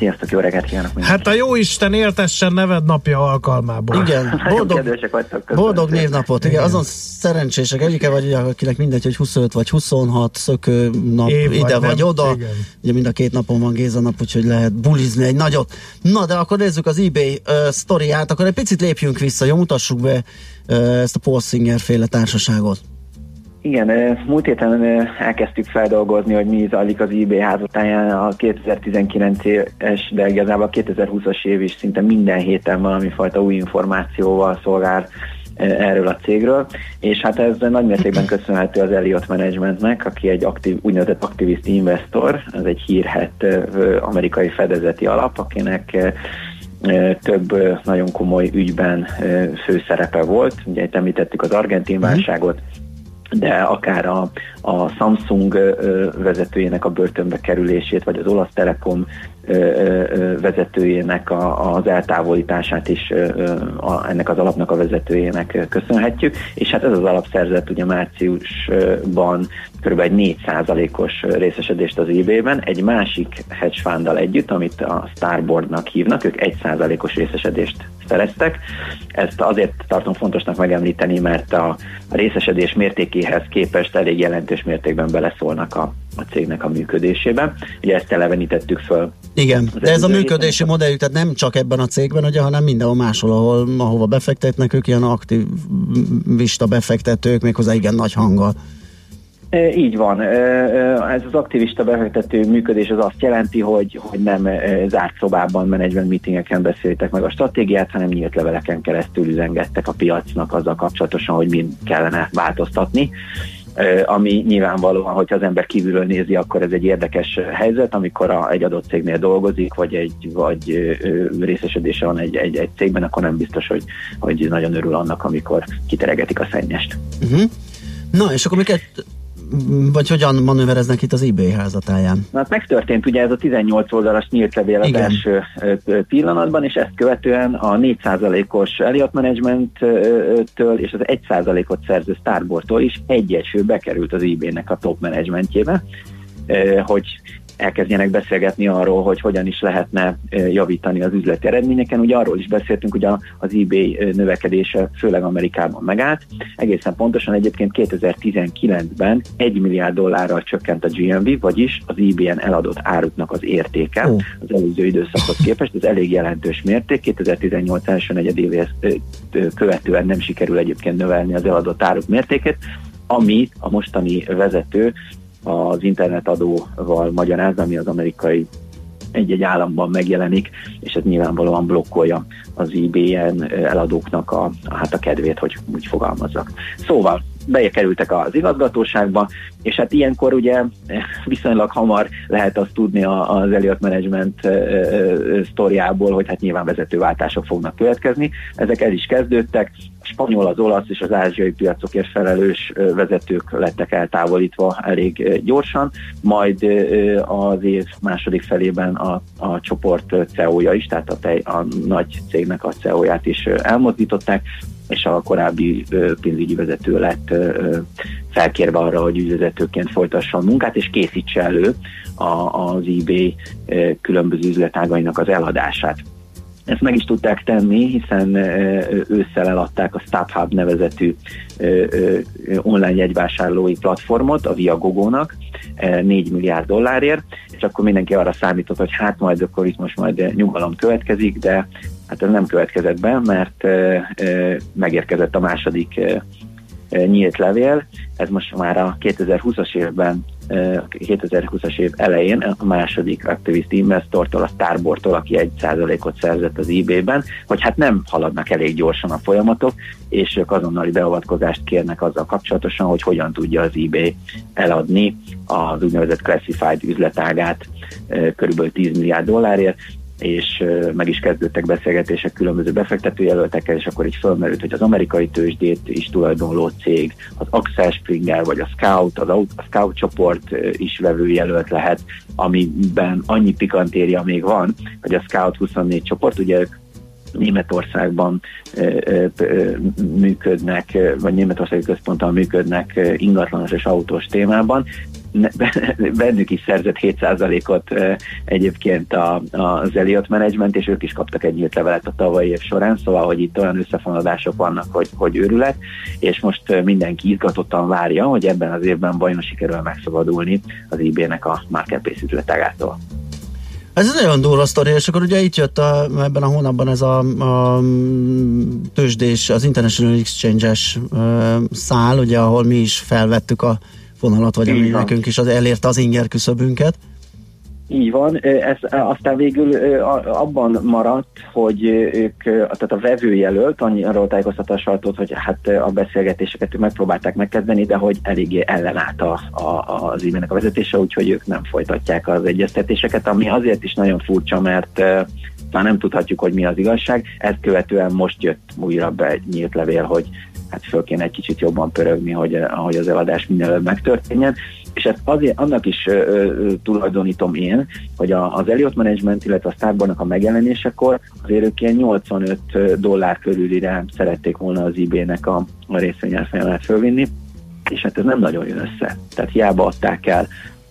Sziasztok, jó reggelt kívánok Hát a jó Isten éltessen neved napja alkalmából. Igen, Nagyon boldog, vagytok. boldog névnapot. Igen, azon szerencsések egyike vagy, ugye, akinek mindegy, hogy 25 vagy 26 szökő nap Év vagy ide vagy, nem, oda. igen. Ugye mind a két napon van Géza nap, úgyhogy lehet bulizni egy nagyot. Na, de akkor nézzük az eBay uh, sztoriát, akkor egy picit lépjünk vissza, jó, mutassuk be uh, ezt a Paul Singer féle társaságot. Igen, múlt héten elkezdtük feldolgozni, hogy mi zajlik az eBay házatáján. A 2019-es, de igazából a 2020-as év is szinte minden héten valami fajta új információval szolgál erről a cégről, és hát ez nagy mértékben köszönhető az Elliott Managementnek, aki egy aktív, úgynevezett aktivist investor, ez egy hírhet amerikai fedezeti alap, akinek több nagyon komoly ügyben főszerepe volt. Ugye itt említettük az argentin válságot, de akár a, a Samsung vezetőjének a börtönbe kerülését, vagy az olasz Telekom vezetőjének a, az eltávolítását is ennek az alapnak a vezetőjének köszönhetjük, és hát ez az alap szerzett ugye márciusban kb. egy 4%-os részesedést az eBay-ben, egy másik hedge funddal együtt, amit a Starboardnak hívnak, ők 1%-os részesedést szereztek. Ezt azért tartom fontosnak megemlíteni, mert a részesedés mértékéhez képest elég jelentős mértékben beleszólnak a, a cégnek a működésébe. Ugye ezt elevenítettük föl Igen, de ez a működési modellük, tehát nem csak ebben a cégben, ugye, hanem mindenhol máshol, ahol, ahova befektetnek, ők ilyen aktivista befektetők, méghozzá igen nagy hanggal. E, Így van. E, e, Ez az aktivista befektető működés az azt jelenti, hogy, hogy nem zárt szobában, menedzsment meetingeken beszéltek meg a stratégiát, hanem nyílt leveleken keresztül üzengettek a piacnak azzal kapcsolatosan, hogy mind kellene változtatni. Ami nyilvánvalóan, hogyha az ember kívülről nézi, akkor ez egy érdekes helyzet, amikor a, egy adott cégnél dolgozik, vagy egy vagy részesedése van egy, egy, egy cégben, akkor nem biztos, hogy, hogy nagyon örül annak, amikor kiteregetik a szennyest. Uh-huh. Na, és akkor miket, vagy hogyan manővereznek itt az eBay házatáján? Na, hát megtörtént ugye ez a 18 oldalas nyílt levél az Igen. első pillanatban, és ezt követően a 4%-os Elliott Management-től és az 1%-ot szerző Starboardtól is fő bekerült az eBay-nek a top managementjébe, hogy elkezdjenek beszélgetni arról, hogy hogyan is lehetne javítani az üzleti eredményeken. Ugye arról is beszéltünk, hogy az eBay növekedése főleg Amerikában megállt. Egészen pontosan egyébként 2019-ben 1 milliárd dollárral csökkent a GMV, vagyis az eBay-en eladott áruknak az értéke az előző időszakhoz képest. Ez elég jelentős mérték. 2018 első negyedévéhez követően nem sikerül egyébként növelni az eladott áruk mértékét, ami a mostani vezető az internetadóval magyaráz, ami az amerikai egy-egy államban megjelenik, és ez nyilvánvalóan blokkolja az eBay-en eladóknak a, a, hát a kedvét, hogy úgy fogalmazzak. Szóval bekerültek az igazgatóságba, és hát ilyenkor ugye viszonylag hamar lehet azt tudni az Elliott Management sztoriából, hogy hát nyilván vezetőváltások fognak következni. Ezek el is kezdődtek, spanyol, az olasz és az ázsiai piacokért felelős vezetők lettek eltávolítva elég gyorsan, majd az év második felében a, a csoport CEO-ja is, tehát a, tej, a nagy cégnek a CEO-ját is elmozdították, és a korábbi pénzügyi vezető lett felkérve arra, hogy ügyvezetőként folytassa a munkát, és készítse elő a, az eBay különböző üzletágainak az eladását. Ezt meg is tudták tenni, hiszen ősszel eladták a StubHub nevezetű online jegyvásárlói platformot a Viagogo-nak 4 milliárd dollárért, és akkor mindenki arra számított, hogy hát majd akkor itt most majd nyugalom következik, de hát ez nem következett be, mert megérkezett a második nyílt levél, ez most már a 2020-as évben, 2020-as év elején a második aktivist investortól, a Starbortól, aki egy százalékot szerzett az eBay-ben, hogy hát nem haladnak elég gyorsan a folyamatok, és ők azonnali beavatkozást kérnek azzal kapcsolatosan, hogy hogyan tudja az eBay eladni az úgynevezett classified üzletágát körülbelül 10 milliárd dollárért, és meg is kezdődtek beszélgetések különböző befektetőjelöltekkel, és akkor így fölmerült, hogy az amerikai tőzsdét is tulajdonló cég, az Axel Springer vagy a Scout, az a Scout csoport is vevőjelölt lehet, amiben annyi pikantéria még van, hogy a Scout 24 csoport, ugye ők Németországban működnek, vagy Németországi központtal működnek ingatlanos és autós témában, [laughs] bennük is szerzett 7%-ot ö, egyébként az Elliott Management, és ők is kaptak egy nyílt levelet a tavalyi év során, szóval, hogy itt olyan összefonódások vannak, hogy, hogy őrület, és most mindenki izgatottan várja, hogy ebben az évben vajon sikerül megszabadulni az IB-nek a marketplace üzletágától. Ez egy nagyon durva sztori, és akkor ugye itt jött a, ebben a hónapban ez a, a tőzsdés, az International Exchange-es szál, ugye, ahol mi is felvettük a vonalat, vagy ami nekünk is az elérte az inger küszöbünket. Így van, ez aztán végül abban maradt, hogy ők, tehát a vevőjelölt arról tájékoztatta a sajtót, hogy hát a beszélgetéseket ők megpróbálták megkezdeni, de hogy eléggé ellenállt a, a, az e a vezetése, úgyhogy ők nem folytatják az egyeztetéseket, ami azért is nagyon furcsa, mert már nem tudhatjuk, hogy mi az igazság. Ezt követően most jött újra be egy nyílt levél, hogy hát föl kéne egy kicsit jobban pörögni, hogy, ö, hogy az eladás minél előbb megtörténjen. És ezt azért, annak is ö, ö, tulajdonítom én, hogy a, az Elliott Management, illetve a Starbornak a megjelenésekor azért ők ilyen 85 dollár körülire szerették volna az eBay-nek a, a részvényárfolyamát fölvinni, és hát ez nem nagyon jön össze. Tehát hiába adták el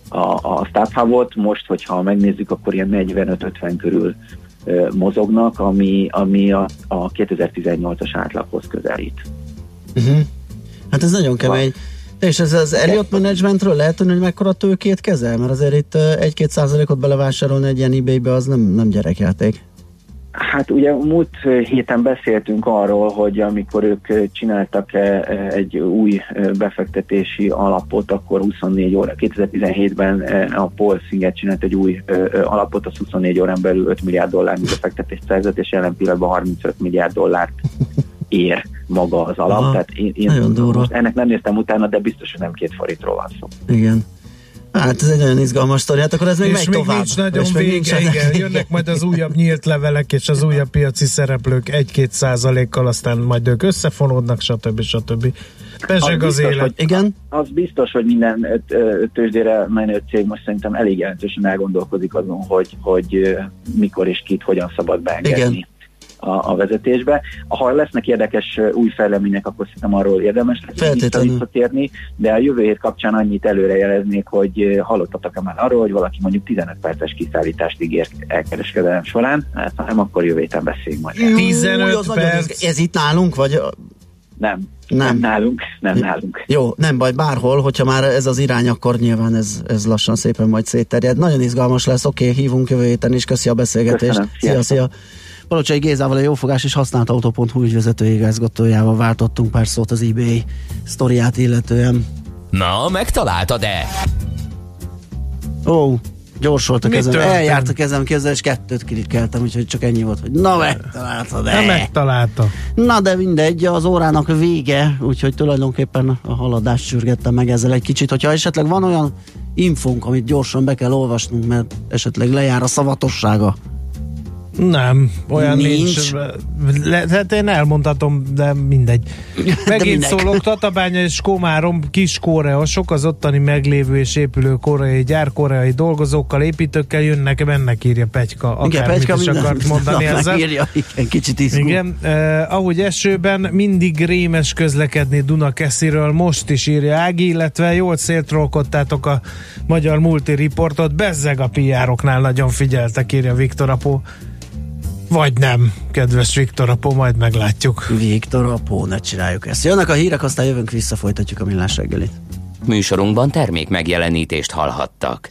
a, a Starhubot, most, hogyha megnézzük, akkor ilyen 45-50 körül ö, mozognak, ami, ami a, a 2018-as átlaghoz közelít. Uh-huh. Hát ez nagyon kemény. És ez az Elliott Managementről lehet tudni, hogy mekkora tőkét kezel? Mert azért itt ö, 1-2 százalékot belevásárolni egy ilyen ebay-be az nem, nem gyerekjáték. Hát ugye múlt héten beszéltünk arról, hogy amikor ők csináltak egy új befektetési alapot, akkor 24 óra, 2017-ben eh, a Paul Singer csinált egy új alapot, az 24 órán belül 5 milliárd dollár befektetést szerzett, és jelen pillanatban 35 milliárd dollárt ér maga az alap. Aha, Tehát én, én nagyon durva. most ennek nem néztem utána, de biztos, hogy nem két forintról van szó. Igen. Hát ez egy nagyon izgalmas sztori, hát akkor ez még és megy még tovább. nincs nagyon És még vége, nincsen- igen. Jönnek majd az újabb nyílt levelek és az újabb piaci szereplők 1-2 százalékkal, aztán majd ők összefonódnak, stb. stb. Peseg az biztos, élet. Hogy, Igen? Az biztos, hogy minden tőzsdére menő cég most szerintem elég jelentősen elgondolkozik azon, hogy, hogy mikor és kit hogyan szabad beengedni Igen. A, a vezetésbe. Ha lesznek érdekes új fejlemények, akkor szerintem arról érdemes lesz Feltétlenül.15 Új, az nagyon perc. izg- Ez itt nálunk, vagy Nem, Nem. nem nálunk, nem nálunk. Jó, nem baj, bárhol, hogyha már ez az irány, akkor nyilván ez, ez lassan szépen majd szétterjed. Nagyon izgalmas lesz, oké, hívunk jövő héten is, köszi a beszélgetést. Köszönöm, Szia, sziasztok. szia. Palocsai Gézával a Jófogás és használt autó.hu ügyvezető igazgatójával váltottunk pár szót az eBay sztoriát illetően. Na, megtaláltad-e? Ó, gyors volt a Mi kezem, történt? eljárt a kezem kézzel, és kettőt klikkeltem, úgyhogy csak ennyi volt, hogy na megtaláltad Nem megtalálta. Na de mindegy, az órának vége, úgyhogy tulajdonképpen a haladást sürgettem meg ezzel egy kicsit. Hogyha esetleg van olyan infónk, amit gyorsan be kell olvasnunk, mert esetleg lejár a szavatossága. Nem, olyan nincs. Nincs. Le, hát én elmondhatom, de mindegy. [laughs] Megint minek? szólok, Tatabánya és Komárom, kis koreosok, az ottani meglévő és épülő koreai gyár, koreai dolgozókkal, építőkkel jönnek, mennek, írja Pegyka. Igen, Pegyka is minden, akart mondani na, ezzel. megírja, igen, kicsit izgul. Igen, eh, ahogy esőben mindig rémes közlekedni Dunakesziről, most is írja Ági, illetve jól széltrolkodtátok a magyar multiriportot, bezzeg a PR-oknál nagyon figyeltek, írja Viktor Apó. Vagy nem, kedves Viktor Apó, majd meglátjuk. Viktor Apó, ne csináljuk ezt. Jönnek a hírek, aztán jövünk vissza, folytatjuk a millás reggelit. Műsorunkban termék megjelenítést hallhattak.